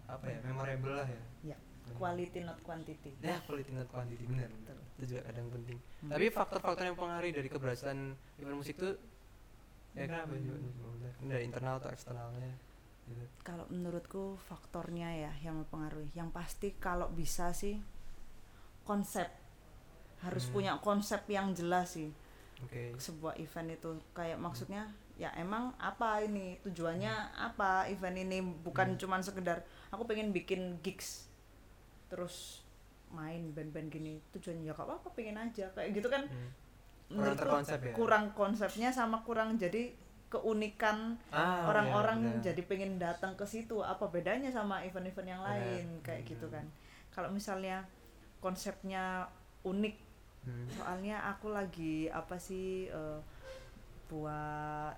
apa ya memorable lah ya. Ya quality not quantity. Ya quality not quantity benar Betul. itu juga kadang penting. Hmm. tapi faktor-faktor yang mempengaruhi dari keberhasilan event musik tuh ya kenapa Hmm. juga? Dari internal atau eksternalnya gitu. kalau menurutku faktornya ya yang mempengaruhi. Yang pasti kalau bisa sih konsep. Harus Hmm. punya konsep yang jelas sih oke. sebuah event itu. Kayak maksudnya ya emang apa ini? Tujuannya apa event ini? Bukan Hmm. cuman sekedar aku pengen bikin gigs terus main band-band gini. Tujuannya ya gak apa-apa pengen aja. Kayak gitu kan. Hmm. kurang terkonsep ya? kurang konsepnya sama kurang jadi keunikan Ah, orang-orang iya, benar. jadi pengen datang ke situ. Apa bedanya sama event-event yang lain? Kayak gitu Hmm. kan. Kalau misalnya konsepnya unik Hmm. soalnya aku lagi apa sih eh, buat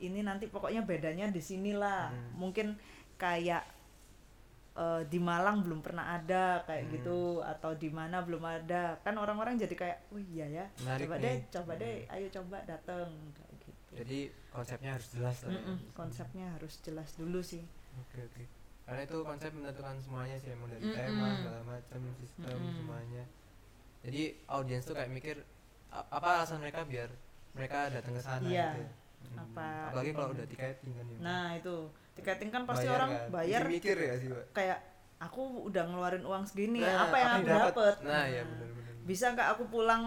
ini nanti pokoknya bedanya di sinilah Hmm. mungkin kayak eh, di Malang belum pernah ada kayak Hmm. gitu atau di mana belum ada kan orang-orang jadi kayak oh iya ya Menarik coba nih. deh coba Hmm. deh ayo coba kayak gitu jadi konsepnya harus jelas lah ya. Mm-mm, konsepnya harus jelas dulu sih oke oke karena itu konsep menentukan semuanya sih emang dari Mm-mm. tema segala macam sistem Mm-mm. semuanya jadi audiens tuh kayak mikir "A- apa alasan mereka biar mereka datang ke sana? Iya. gitu. Hmm. Apa apalagi kalau udah tiketing kan ya nah itu. Tiketing kan pasti Bayar orang kan. bayar Bikin mikir ya sih Pak? kayak aku udah ngeluarin uang segini Nah, apa yang aku dapet? dapet? Nah ya benar benar bisa nggak aku pulang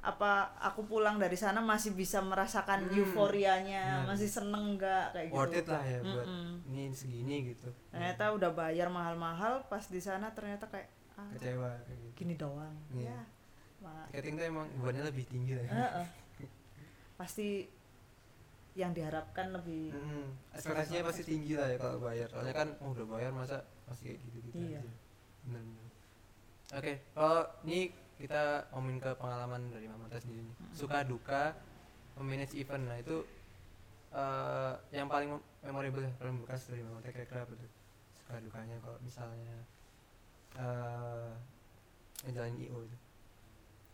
apa aku pulang dari sana masih bisa merasakan Hmm, euforianya? Benar. masih seneng nggak? Kayak gitu. Worth it lah ya buat Mm-mm. ini segini gitu. Ternyata udah bayar mahal-mahal pas di sana ternyata kayak ah, kecewa kayak gitu. gini doang. Iya. ya ma- tiketing tuh emang bebannya lebih tinggi lah ya. Pasti yang diharapkan lebih Mm, ekspektasinya pasti tinggi lah ya kalau bayar. Soalnya kan oh, udah bayar masa masih kayak gitu gitu Iya. aja. Benar benar oke kalau ini kita ngomongin ke pengalaman dari Mama Tess sendiri suka duka memanage event. Nah itu eh, yang paling mem- memorable ya, paling bekas dari Tek kira-kira apa tuh? Suka dukanya kalau misalnya eh ngejalanin IO itu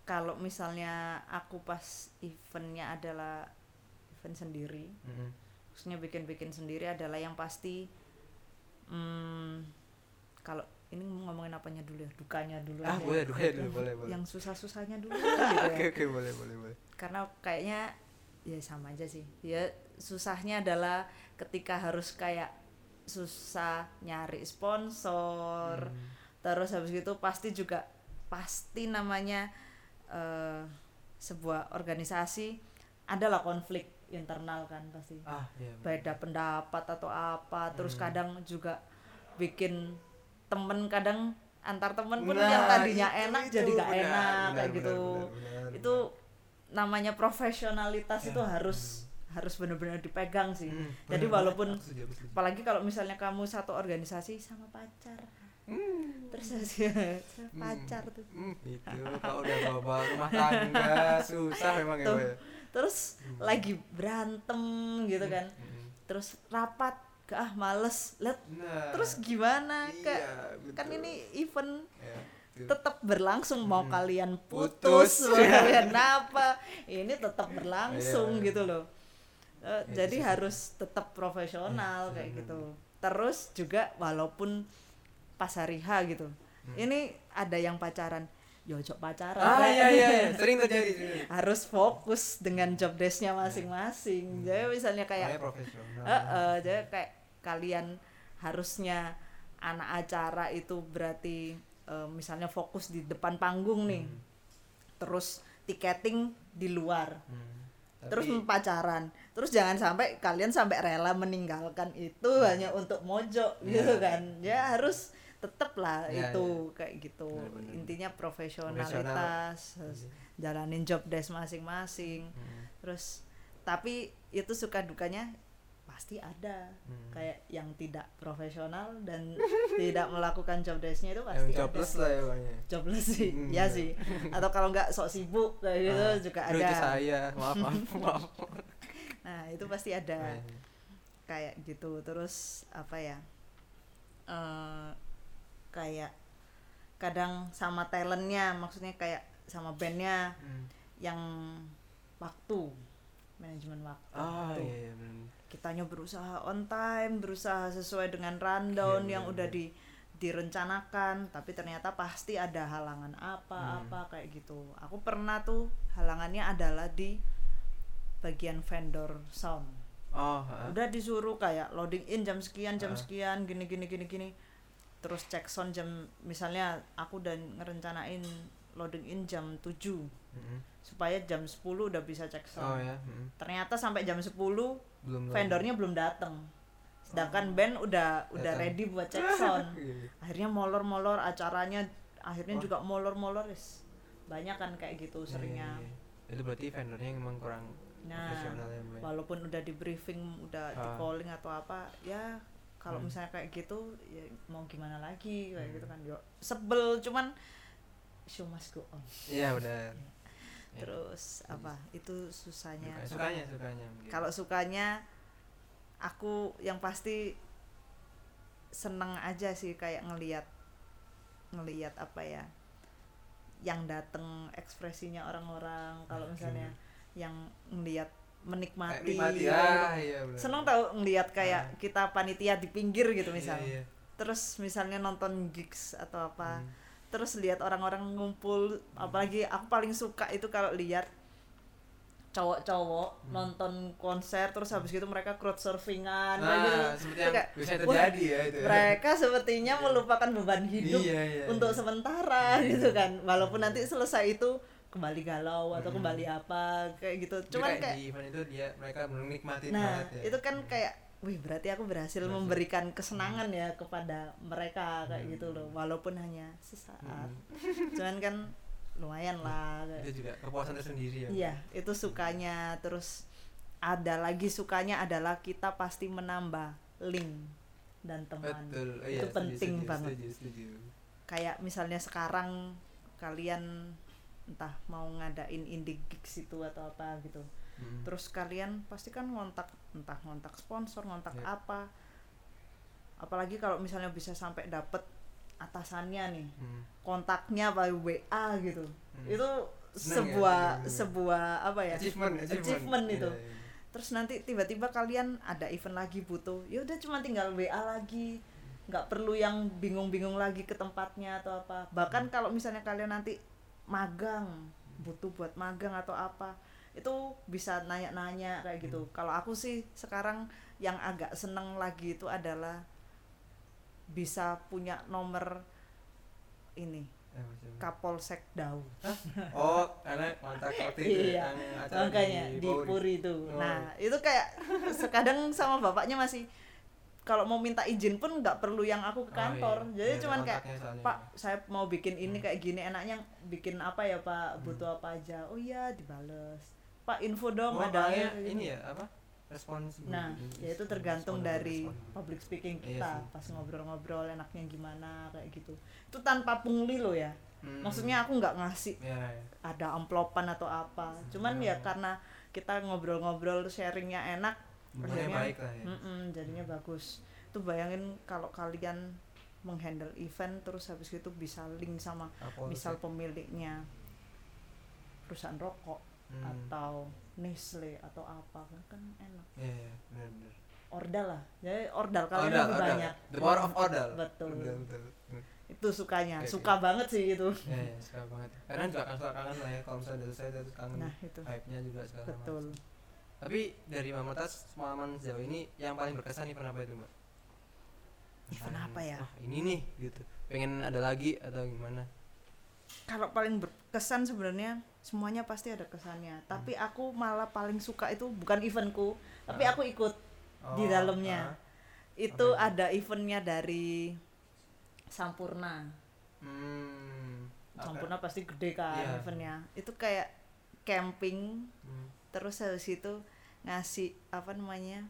kalau misalnya aku pas eventnya adalah event sendiri Mm-mm. maksudnya bikin-bikin sendiri adalah yang pasti hmm, kalau ini ngomongin apanya dulu ya dukanya dulu ah ya. boleh dukanya dulu boleh boleh yang susah-susahnya dulu (laughs) gitu ya. oke oke boleh boleh boleh karena kayaknya ya sama aja sih ya susahnya adalah ketika harus kayak susah nyari sponsor Hmm. terus habis itu pasti juga pasti namanya eh, sebuah organisasi adalah konflik internal kan pasti. Ah iya beda pendapat atau apa terus Hmm. kadang juga bikin temen kadang antar temen pun Nah, yang tadinya itu- enak itu. jadi gak benar, enak benar, kayak benar, gitu. benar, benar, itu namanya profesionalitas Ya, itu harus harus benar-benar dipegang sih. Hmm, jadi benar, walaupun setuju. apalagi kalau misalnya kamu satu organisasi sama pacar terus habis (laughs) itu, pacar tuh Hmm, itu kalau udah bawa rumah tangga susah memang ya Tuh. Ya terus Hmm. lagi berantem gitu kan Hmm. terus rapat gak ah males lihat nah terus gimana iya, kak betul. kan ini event Ya, betul. tetap berlangsung mau Hmm. kalian Putus. putus mau (laughs) kalian apa ini tetap berlangsung Iya. gitu loh Eh, Ya, jadi sih. harus tetap profesional Ya, kayak benar. gitu terus juga walaupun pas hari H gitu Hmm. ini ada yang pacaran yojok pacaran ah iya iya iya. (laughs) sering terjadi harus fokus dengan job desknya masing-masing Hmm. jadi misalnya kayak profesional Eh, eh, jadi kayak kalian harusnya anak acara itu berarti eh, misalnya fokus di depan panggung nih Hmm. terus tiketing di luar Hmm. terus Tapi- pacaran terus jangan sampai kalian sampai rela meninggalkan itu hanya untuk mojok Iya. gitu kan ya harus tetep lah Iya, itu kayak gitu. Intinya profesionalitas harus jalanin job desk masing-masing. Hmm. terus tapi itu suka dukanya pasti ada. Hmm. kayak yang tidak profesional dan (laughs) tidak melakukan job desknya itu yang pasti jobless ada lah ya banyak jobless sih Hmm, ya iya. sih. Atau kalau nggak sok sibuk kayak gitu Ah, juga ada. itu saya. Maaf maaf (laughs) maaf. Nah itu pasti ada. Iya. kayak gitu. Terus apa ya eh kayak kadang sama talentnya maksudnya kayak sama bandnya Hmm. yang waktu manajemen waktu ah Tuh. iya iya kitanya berusaha on time berusaha sesuai dengan rundown Iya, yang udah di direncanakan tapi ternyata pasti ada halangan apa Hmm. apa kayak gitu aku pernah tuh halangannya adalah di bagian vendor sound oh ah. udah disuruh kayak loading in jam sekian jam Ah. sekian gini gini gini gini terus cek sound jam misalnya aku udah ngerencanain loading in jam 7 Mm-mm. supaya jam 10 udah bisa cek oh sound ya mm-mm. ternyata sampai jam 10 belum vendornya belum datang sedangkan band udah udah Datang. ready buat cek sound (laughs) Iya. akhirnya molor-molor acaranya akhirnya Wah. juga molor-molor wis banyak kan kayak gitu seringnya Iya, iya, iya. itu berarti vendornya yang memang kurang nah profesional ya Mbak? walaupun udah di briefing udah di Ah. calling atau apa ya kalau Hmm. misalnya kayak gitu ya mau gimana lagi kayak Hmm. gitu kan yo sebel cuman show must go on. Iya benar. Ya. terus apa? Itu susahnya. Sukanya- sukanya kalau sukanya aku yang pasti seneng aja sih kayak ngelihat ngelihat apa ya yang dateng ekspresinya orang-orang. Kalau misalnya yang ngelihat Menikmati nikmati gitu. ah iya seneng tau ngelihat kayak Ah. kita panitia di pinggir gitu iya, iya. terus misalnya nonton gigs atau apa Hmm. terus lihat orang-orang ngumpul apalagi aku paling suka itu kalau lihat cowok-cowok Hmm. nonton konser terus habis gitu mereka crowd surfingan nah gitu. seperti yang kayak, bisa terjadi ya itu ya. mereka sepertinya melupakan beban hidup Iya, iya, untuk iya. sementara gitu kan walaupun nanti selesai itu kembali galau atau Hmm. kembali apa kayak gitu. Jadi cuman kayak kayak di event itu dia mereka menikmati nah banget ya. itu kan kayak wih berarti aku berhasil memberikan kesenangan ya kepada mereka kayak Hmm. gitu loh. Walaupun hanya sesaat. Hmm. (laughs) cuman kan lumayan lah kayak- itu juga kepuasan tersendiri ya. Iya itu sukanya. Terus ada lagi sukanya adalah kita pasti menambah link dan teman. Betul. Oh, itu iya, setuju, penting setuju, banget. setuju, setuju. kayak misalnya sekarang kalian entah mau ngadain indie gigs itu atau apa gitu Hmm. terus kalian pasti kan ngontak entah ngontak sponsor ngontak Yep. apa apalagi kalau misalnya bisa sampai dapet atasannya nih Hmm. kontaknya by WA gitu Hmm. itu Seneng ya, sebuah bener-bener. sebuah apa ya achievement achievement, achievement itu Iya, iya. terus nanti tiba-tiba kalian ada event lagi butuh ya udah cuma tinggal WA lagi nggak perlu yang bingung-bingung lagi ke tempatnya atau apa bahkan kalau misalnya kalian nanti magang butuh buat magang atau apa itu bisa nanya-nanya kayak gitu. Kalau aku sih sekarang yang agak seneng lagi itu adalah bisa punya nomor ini Eh, Kapolsek Dau. (laughs) Oh karena kontak waktu itu iya yang acara makanya di, Puri. Puri itu. Oh. nah itu kayak (laughs) sekadang sama bapaknya masih kalau mau minta izin pun nggak perlu yang aku ke Oh, kantor iya. jadi Iya, cuman kayak soalnya. pak saya mau bikin ini Hmm. kayak gini enaknya bikin apa ya pak butuh apa aja oh iya dibales pak info dong Oh, ada orangnya air, ini gitu. ya apa respons nah ya itu tergantung dari respon. public speaking Iya kita sih. pas ngobrol-ngobrol enaknya gimana kayak gitu itu tanpa pungli loh ya Hmm. maksudnya aku nggak ngasih ya, ya. ada amplopan atau apa cuman ya karena kita ngobrol-ngobrol sharingnya enak Akhirnya baik lah ya mm-mm, jadinya bagus tuh bayangin kalau kalian menghandle event terus habis itu bisa link sama Kapolsek. misal pemiliknya perusahaan rokok Hmm. atau Nestle atau apa kan, kan enak Iya, iya, benar benar. ordal lah jadi ordal kalian Ordal, lebih ordal. banyak The power of ordal. Betul. Betul, betul. betul. itu sukanya Oke, suka banget sih itu Ya, ya, suka banget. Karena juga kan kangen lah ya kalau misalnya selesai terus kangen. nah itu Hype-nya juga segala betul macam. Tapi dari Mama Tas pengalaman sejauh ini yang paling berkesan event apa itu, Mbak? Event apa ya? Wah, ini nih gitu. Pengen ada lagi atau gimana? kalau paling berkesan sebenarnya semuanya pasti ada kesannya tapi aku malah paling suka itu bukan eventku tapi Ah. aku ikut di Oh, dalamnya ah. itu Apa ada eventnya dari Sampurna Hmm. Sampurna pasti gede kan Iya. eventnya itu kayak camping Hmm. Terus habis itu ngasih apa namanya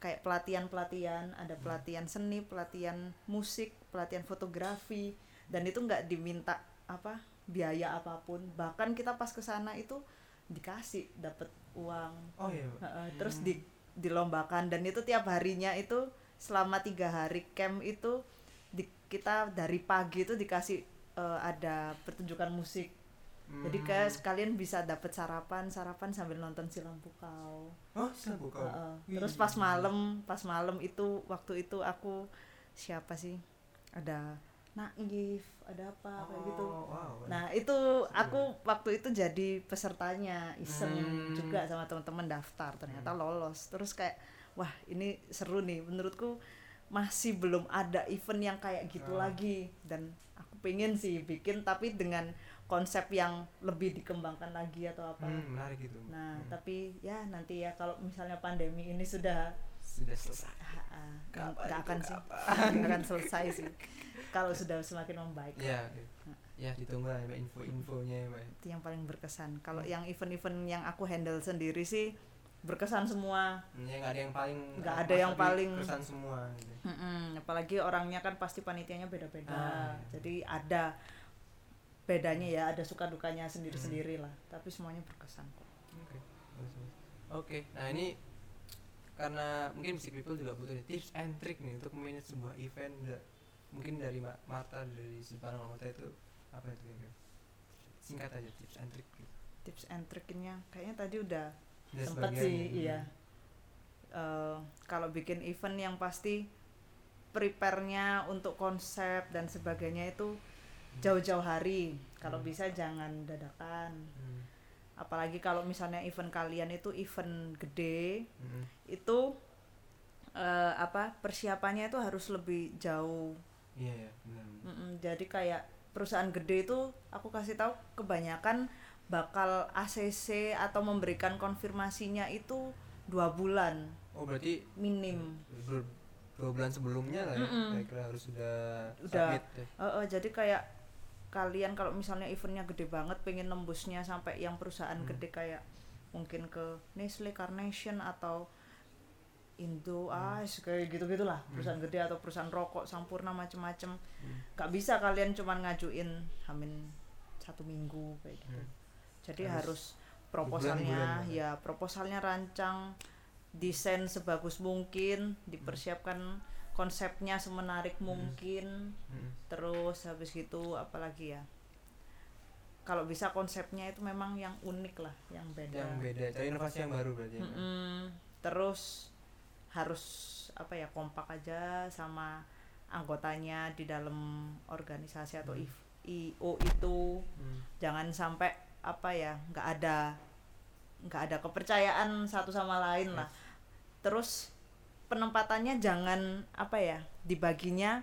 kayak pelatihan pelatihan ada Hmm. pelatihan seni pelatihan musik pelatihan fotografi dan itu nggak diminta apa biaya apa pun. Bahkan kita pas ke sana itu dikasih dapat uang. Oh iya. Terus di dilombakan. Dan itu tiap harinya itu selama tiga hari camp itu di, kita dari pagi itu dikasih eh, ada pertunjukan musik jadi Hmm. kayak sekalian bisa dapat sarapan sarapan sambil nonton silam pukau Oh, siapa kau? Heeh. Wih. terus pas malam pas malam itu waktu itu aku siapa sih ada Naif ada apa kayak gitu Oh, wow. Nah itu aku waktu itu jadi pesertanya iseng Hmm. juga sama teman-teman daftar ternyata lolos terus kayak wah ini seru nih menurutku masih belum ada event yang kayak gitu Ah. lagi dan aku pengen sih bikin tapi dengan konsep yang lebih dikembangkan lagi atau apa. Hmm, menarik itu. Nah Hmm. tapi ya nanti ya kalau misalnya pandemi ini sudah sudah selesai. nggak itu, akan sih nggak akan selesai sih kalau sudah semakin membaik. Ya, ya ditunggu lah Mbak, info-infonya ya, itu yang paling berkesan Hmm. kalau yang event-event yang aku handle sendiri sih berkesan semua Ya nggak ada yang paling Nggak ada yang paling- kesan semua gitu. Mm-mm, apalagi orangnya kan pasti panitianya beda-beda Ah, iya. jadi ada bedanya ya ada suka dukanya sendiri-sendiri lah tapi semuanya berkesan kok Oke. bagus. Oke, nah ini karena mungkin Music People juga butuh tips and trick nih untuk memanage sebuah event Da- mungkin dari Ma- Marta dari Sipana Marta itu apa itu kira-kira? Singkat aja tips and trick gitu. tips and triknya kayaknya tadi udah Udah sempet sih ya. iya Eh, kalau bikin event yang pasti prepare-nya untuk konsep dan sebagainya itu jauh-jauh hari kalau Hmm. bisa jangan dadakan Hmm. apalagi kalau misalnya event kalian itu event gede Hmm. itu eh, apa persiapannya itu harus lebih jauh Iya ya, benar. Mm-mm, jadi kayak perusahaan gede itu aku kasih tahu kebanyakan bakal ACC atau memberikan konfirmasinya itu dua bulan Oh berarti minim dua bulan sebelumnya lah ya, Mm-mm. kira-kira harus sudah Udah. submit ya. Eh, eh, jadi kayak kalian kalau misalnya eventnya gede banget pengen nembusnya sampai yang perusahaan Hmm. gede kayak mungkin ke Nestle Carnation atau Indo Hmm. Ice kayak gitu gitulah perusahaan gede atau perusahaan rokok Sampurna macem-macem Hmm. bisa kalian cuman ngajuin hamin satu minggu kayak gitu Hmm. jadi Harus- harus, proposalnya Berbulan-bulan. ya proposalnya rancang desain sebagus mungkin dipersiapkan konsepnya semenarik mungkin Hmm. terus habis gitu apalagi ya kalau bisa konsepnya itu memang yang unik lah yang beda yang beda cari inovasi yang baru berarti ya. Mm-mm. terus harus apa ya kompak aja sama anggotanya di dalam organisasi atau Hmm. IO itu Hmm. jangan sampai apa ya nggak ada nggak ada kepercayaan satu sama lain lah terus penempatannya jangan apa ya dibaginya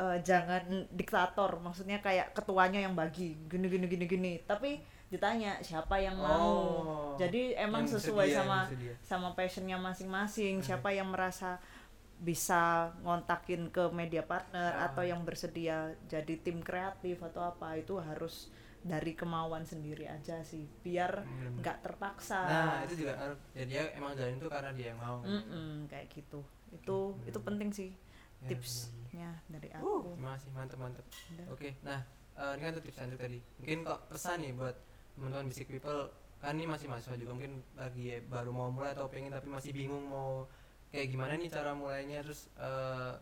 eh, jangan diktator. Maksudnya kayak ketuanya yang bagi gini gini gini gini. Tapi ditanya siapa yang mau? Oh. jadi emang sesuai bersedia, sama sama passionnya masing-masing. Siapa yang merasa bisa ngontakin ke media partner Ah. atau yang bersedia jadi tim kreatif atau apa itu harus dari kemauan sendiri aja sih biar Bener-bener. nggak terpaksa. Nah itu juga ya dia emang jalan itu karena dia yang mau. Mm-mm, kayak gitu. Itu bener. itu penting sih Ya, tipsnya dari Uh, aku. terima kasih mantep mantep. Oke nah eh, ini kan tuh tips lanjut tadi. Mungkin kok pesan nih buat teman-teman basic people. Kan ini masih mahasiswa juga mungkin lagi ya baru mau mulai atau pengen tapi masih bingung mau kayak gimana nih cara mulainya. Terus eh,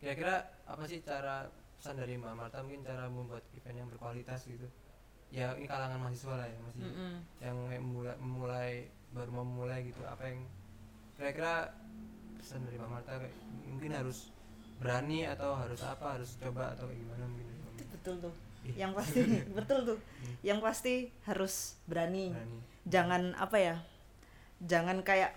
kira-kira apa sih cara pesan dari Mbak Marta? Mungkin cara membuat event yang berkualitas gitu ya ini kalangan mahasiswa lah ya masih Mm-mm. yang kayak mulai, mulai baru mau mulai gitu apa yang kira-kira pesan dari Mbak Marta kayak mungkin harus berani atau harus apa harus coba atau gimana mungkin Itu betul tuh Ih. yang pasti (laughs) betul tuh Hmm. yang pasti harus berani berani jangan apa ya jangan kayak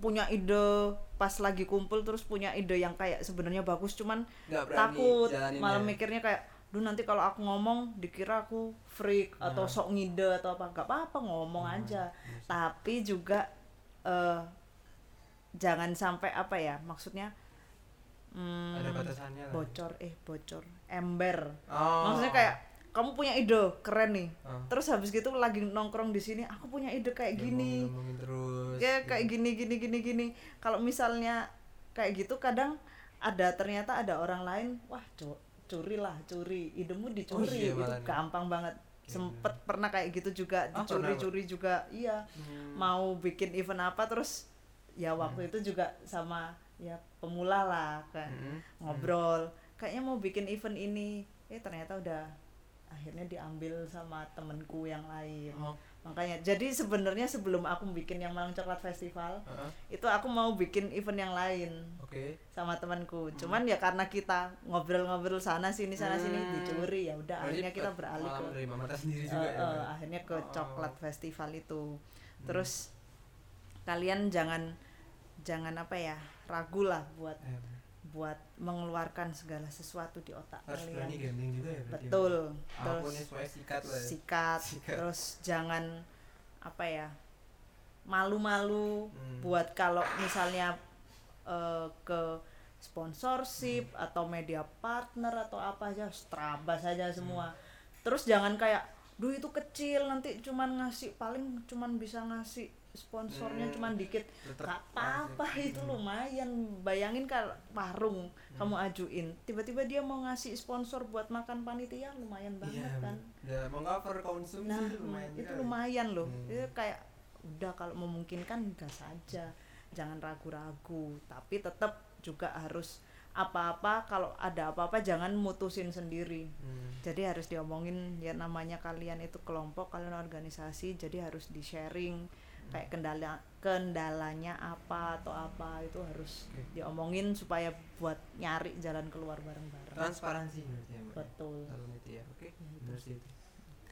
punya ide pas lagi kumpul terus punya ide yang kayak sebenarnya bagus cuman takut malah ya. mikirnya kayak duh nanti kalau aku ngomong dikira aku freak atau Nah. sok ngide atau apa nggak apa-apa ngomong Hmm, aja iya sih. tapi juga eh jangan sampai apa ya maksudnya hmm, ada batasannya lah bocor eh bocor ember oh. maksudnya kayak kamu punya ide keren nih Oh. terus habis gitu lagi nongkrong di sini aku punya ide kayak gini ngomongin terus ya gitu. kayak gini gini gini gini kalau misalnya kayak gitu kadang ada ternyata ada orang lain wah cu- curi lah curi. Idemu dicuri iya, itu gampang banget. Iya, sempet pernah kayak gitu juga Ah, dicuri pernah, Pak? curi juga. Iya. Hmm. mau bikin event apa terus ya waktu itu juga sama ya pemula lah kan Hmm. ngobrol. Kayaknya mau bikin event ini. Eh ternyata udah akhirnya diambil sama temenku yang lain. Oh. Makanya jadi sebenarnya sebelum aku bikin yang Malang Coklat Festival Heeh. itu aku mau bikin event yang lain oke sama temanku cuman ya karena kita ngobrol-ngobrol sana sini sana sini Hmm. dicuri ya udah akhirnya kita pe- beralih ke dari Marta sendiri eh, juga ya eh, Mbak? akhirnya ke Oh. coklat festival itu terus kalian jangan jangan apa ya ragu lah buat Eh, buat mengeluarkan segala sesuatu di otak harus kalian berani gambling juga ya ya? betul terus ya supaya sikat lah ya. sikat, (laughs) Sikat. terus jangan apa ya malu-malu Hmm. buat kalau misalnya eh, ke sponsorship Hmm. atau media partner atau apa aja terabas aja semua terus jangan kayak duh itu kecil nanti cuman ngasih paling cuman bisa ngasih sponsornya Hmm. cuman dikit. Gak apa-apa itu Hmm. lumayan. Bayangin kalau warung kamu ajuin tiba-tiba dia mau ngasih sponsor buat makan panitia lumayan banget Iya, kan? udah mau cover konsumsi nah lumayan itu lumayan loh. Hmm. itu kayak udah kalau memungkinkan gas saja jangan ragu-ragu tapi tetap juga harus apa-apa kalau ada apa-apa jangan mutusin sendiri. Hmm. jadi harus diomongin ya namanya kalian itu kelompok kalian organisasi jadi harus di sharing kayak kendala kendalanya apa atau apa itu harus Oke. diomongin supaya buat nyari jalan keluar bareng-bareng transparansi berarti ya Mbak? betul Dalam itu ya oke Ya, itu.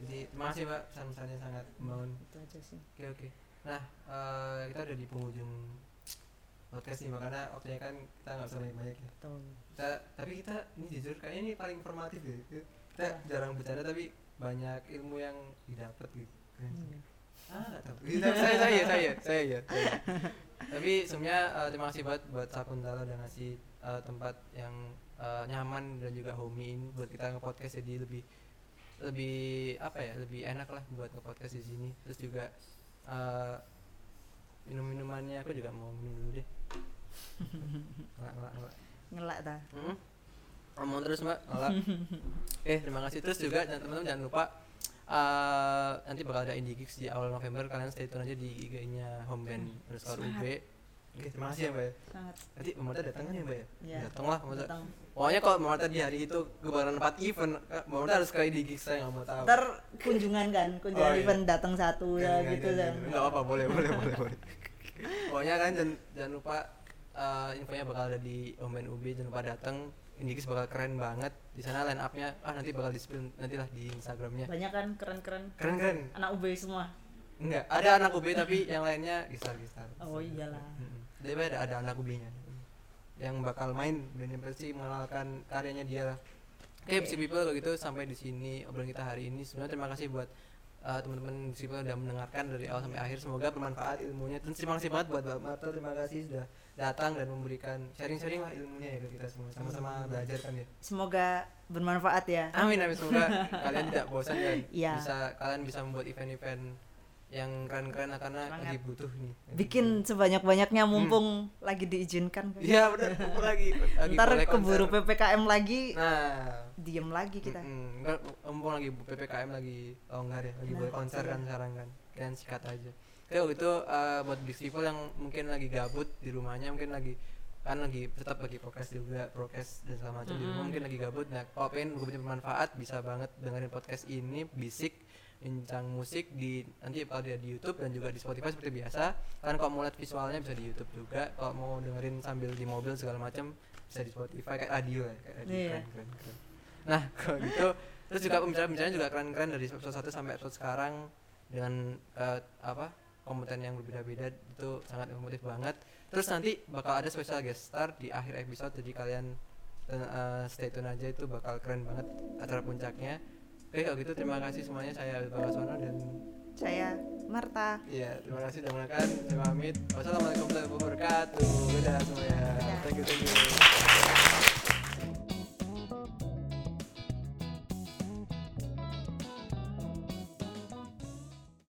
jadi terima kasih Mbak pesan-pesannya sangat membangun itu aja sih oke oke nah eh, kita udah di penghujung podcast nih makanya waktunya kan kita nggak usah banyak-banyak ya betul kita tapi kita ini jujur kayaknya ini paling informatif ya kita Apa? jarang bercanda tapi banyak ilmu yang didapat gitu. Hmm. Ah nggak tahu saya saya saya saya ya saya. tapi sebenarnya eh, terima kasih banget buat Sakuntala udah ngasih eh, tempat yang eh, nyaman dan juga homey buat kita nge-podcast. Jadi lebih lebih apa ya lebih enak lah buat nge-podcast di sini. Terus juga eh, minum-minumannya aku juga mau minum dulu deh. Ngelak ngelak ngelak. Ngelak ta Hmm. Ngomong terus mbak, malah. eh terima kasih. Terus juga dan teman-teman jangan lupa eh, nanti bakal ada indie gigs di awal November. Kalian stay tune aja di IG-nya homeband underscore UB Oke, terima kasih ya mbak ya. Sangat. Nanti Mbak Marta datang kan ya mbak ya? Iya. datang lah Mbak Marta datang. Pokoknya kalau Mbak Marta di hari itu kebaran 4 event eh, Mbak Marta harus ke indie gigs saya nggak mau tahu. Ntar kunjungan kan kunjungan Oh, iya. event datang satu ya gitu kan. enggak, enggak apa boleh boleh boleh boleh. (laughs) Pokoknya kan jangan, jangan lupa eh, infonya bakal ada di Omen UB jangan lupa datang Indikis bakal keren banget. Di sana line upnya ah nanti bakal di spill nanti lah di Instagramnya. Banyak kan keren-keren. Keren keren. Anak UB semua. Enggak ada anak UB tapi yang lainnya gistar gistar oh iyalah. Tapi ada ada anak UB-nya yang bakal main dan yang pasti mengenalkan karyanya dia lah. Oke Oke. Psy people kalau gitu sampai di sini obrolan kita hari ini. Sebenarnya terima kasih buat uh, teman-teman Psy people udah mendengarkan dari awal sampai akhir. Semoga bermanfaat ilmunya. Dan terima kasih banget buat Mbak Marta terima kasih sudah datang dan memberikan sharing-sharing lah ilmunya ya ke kita semua. Sama-sama belajar kan ya. Semoga bermanfaat ya. Amin amin. Semoga kalian tidak bosan dan Iya. bisa kalian bisa membuat event-event yang keren-keren karena Semangat. lagi butuh nih. Bikin sebanyak-banyaknya mumpung lagi diizinkan. Hmm. iya benar kumpul lagi (laughs) lagi ntar keburu konser. PPKM lagi nah. diem lagi kita. Nggak, mumpung lagi ppkm lagi longgar ya lagi Nah, boleh konser kan sekarang kan. Kalian sikat aja oke waktu itu eh, buat big people yang mungkin lagi gabut di rumahnya mungkin lagi kan lagi tetap lagi prokes juga prokes dan segala macam di rumah Mm-mm. mungkin lagi gabut nah kalau pengen punya bermanfaat bisa banget dengerin podcast ini bisik bincang musik di nanti kalau dia di YouTube dan juga di Spotify seperti biasa kan kalau mau lihat visualnya bisa di YouTube juga kalau mau dengerin sambil di mobil segala macam bisa di Spotify kayak radio ya kayak radio Iya. keren, keren, keren. Nah, (laughs) kalau gitu terus juga pembicaraan-pembicaraan juga keren-keren dari episode 1 sampai episode sekarang dengan eh, apa kompeten yang berbeda-beda itu sangat informatif banget. Terus nanti bakal ada special guest star di akhir episode jadi kalian eh, stay tune aja itu bakal keren banget acara puncaknya. Oke kalau gitu terima kasih semuanya saya Bapak Sono dan saya Marta ya terima kasih sudah menonton. Saya pamit. Wassalamualaikum warahmatullahi wabarakatuh. Dadah semuanya. Thank you thank you.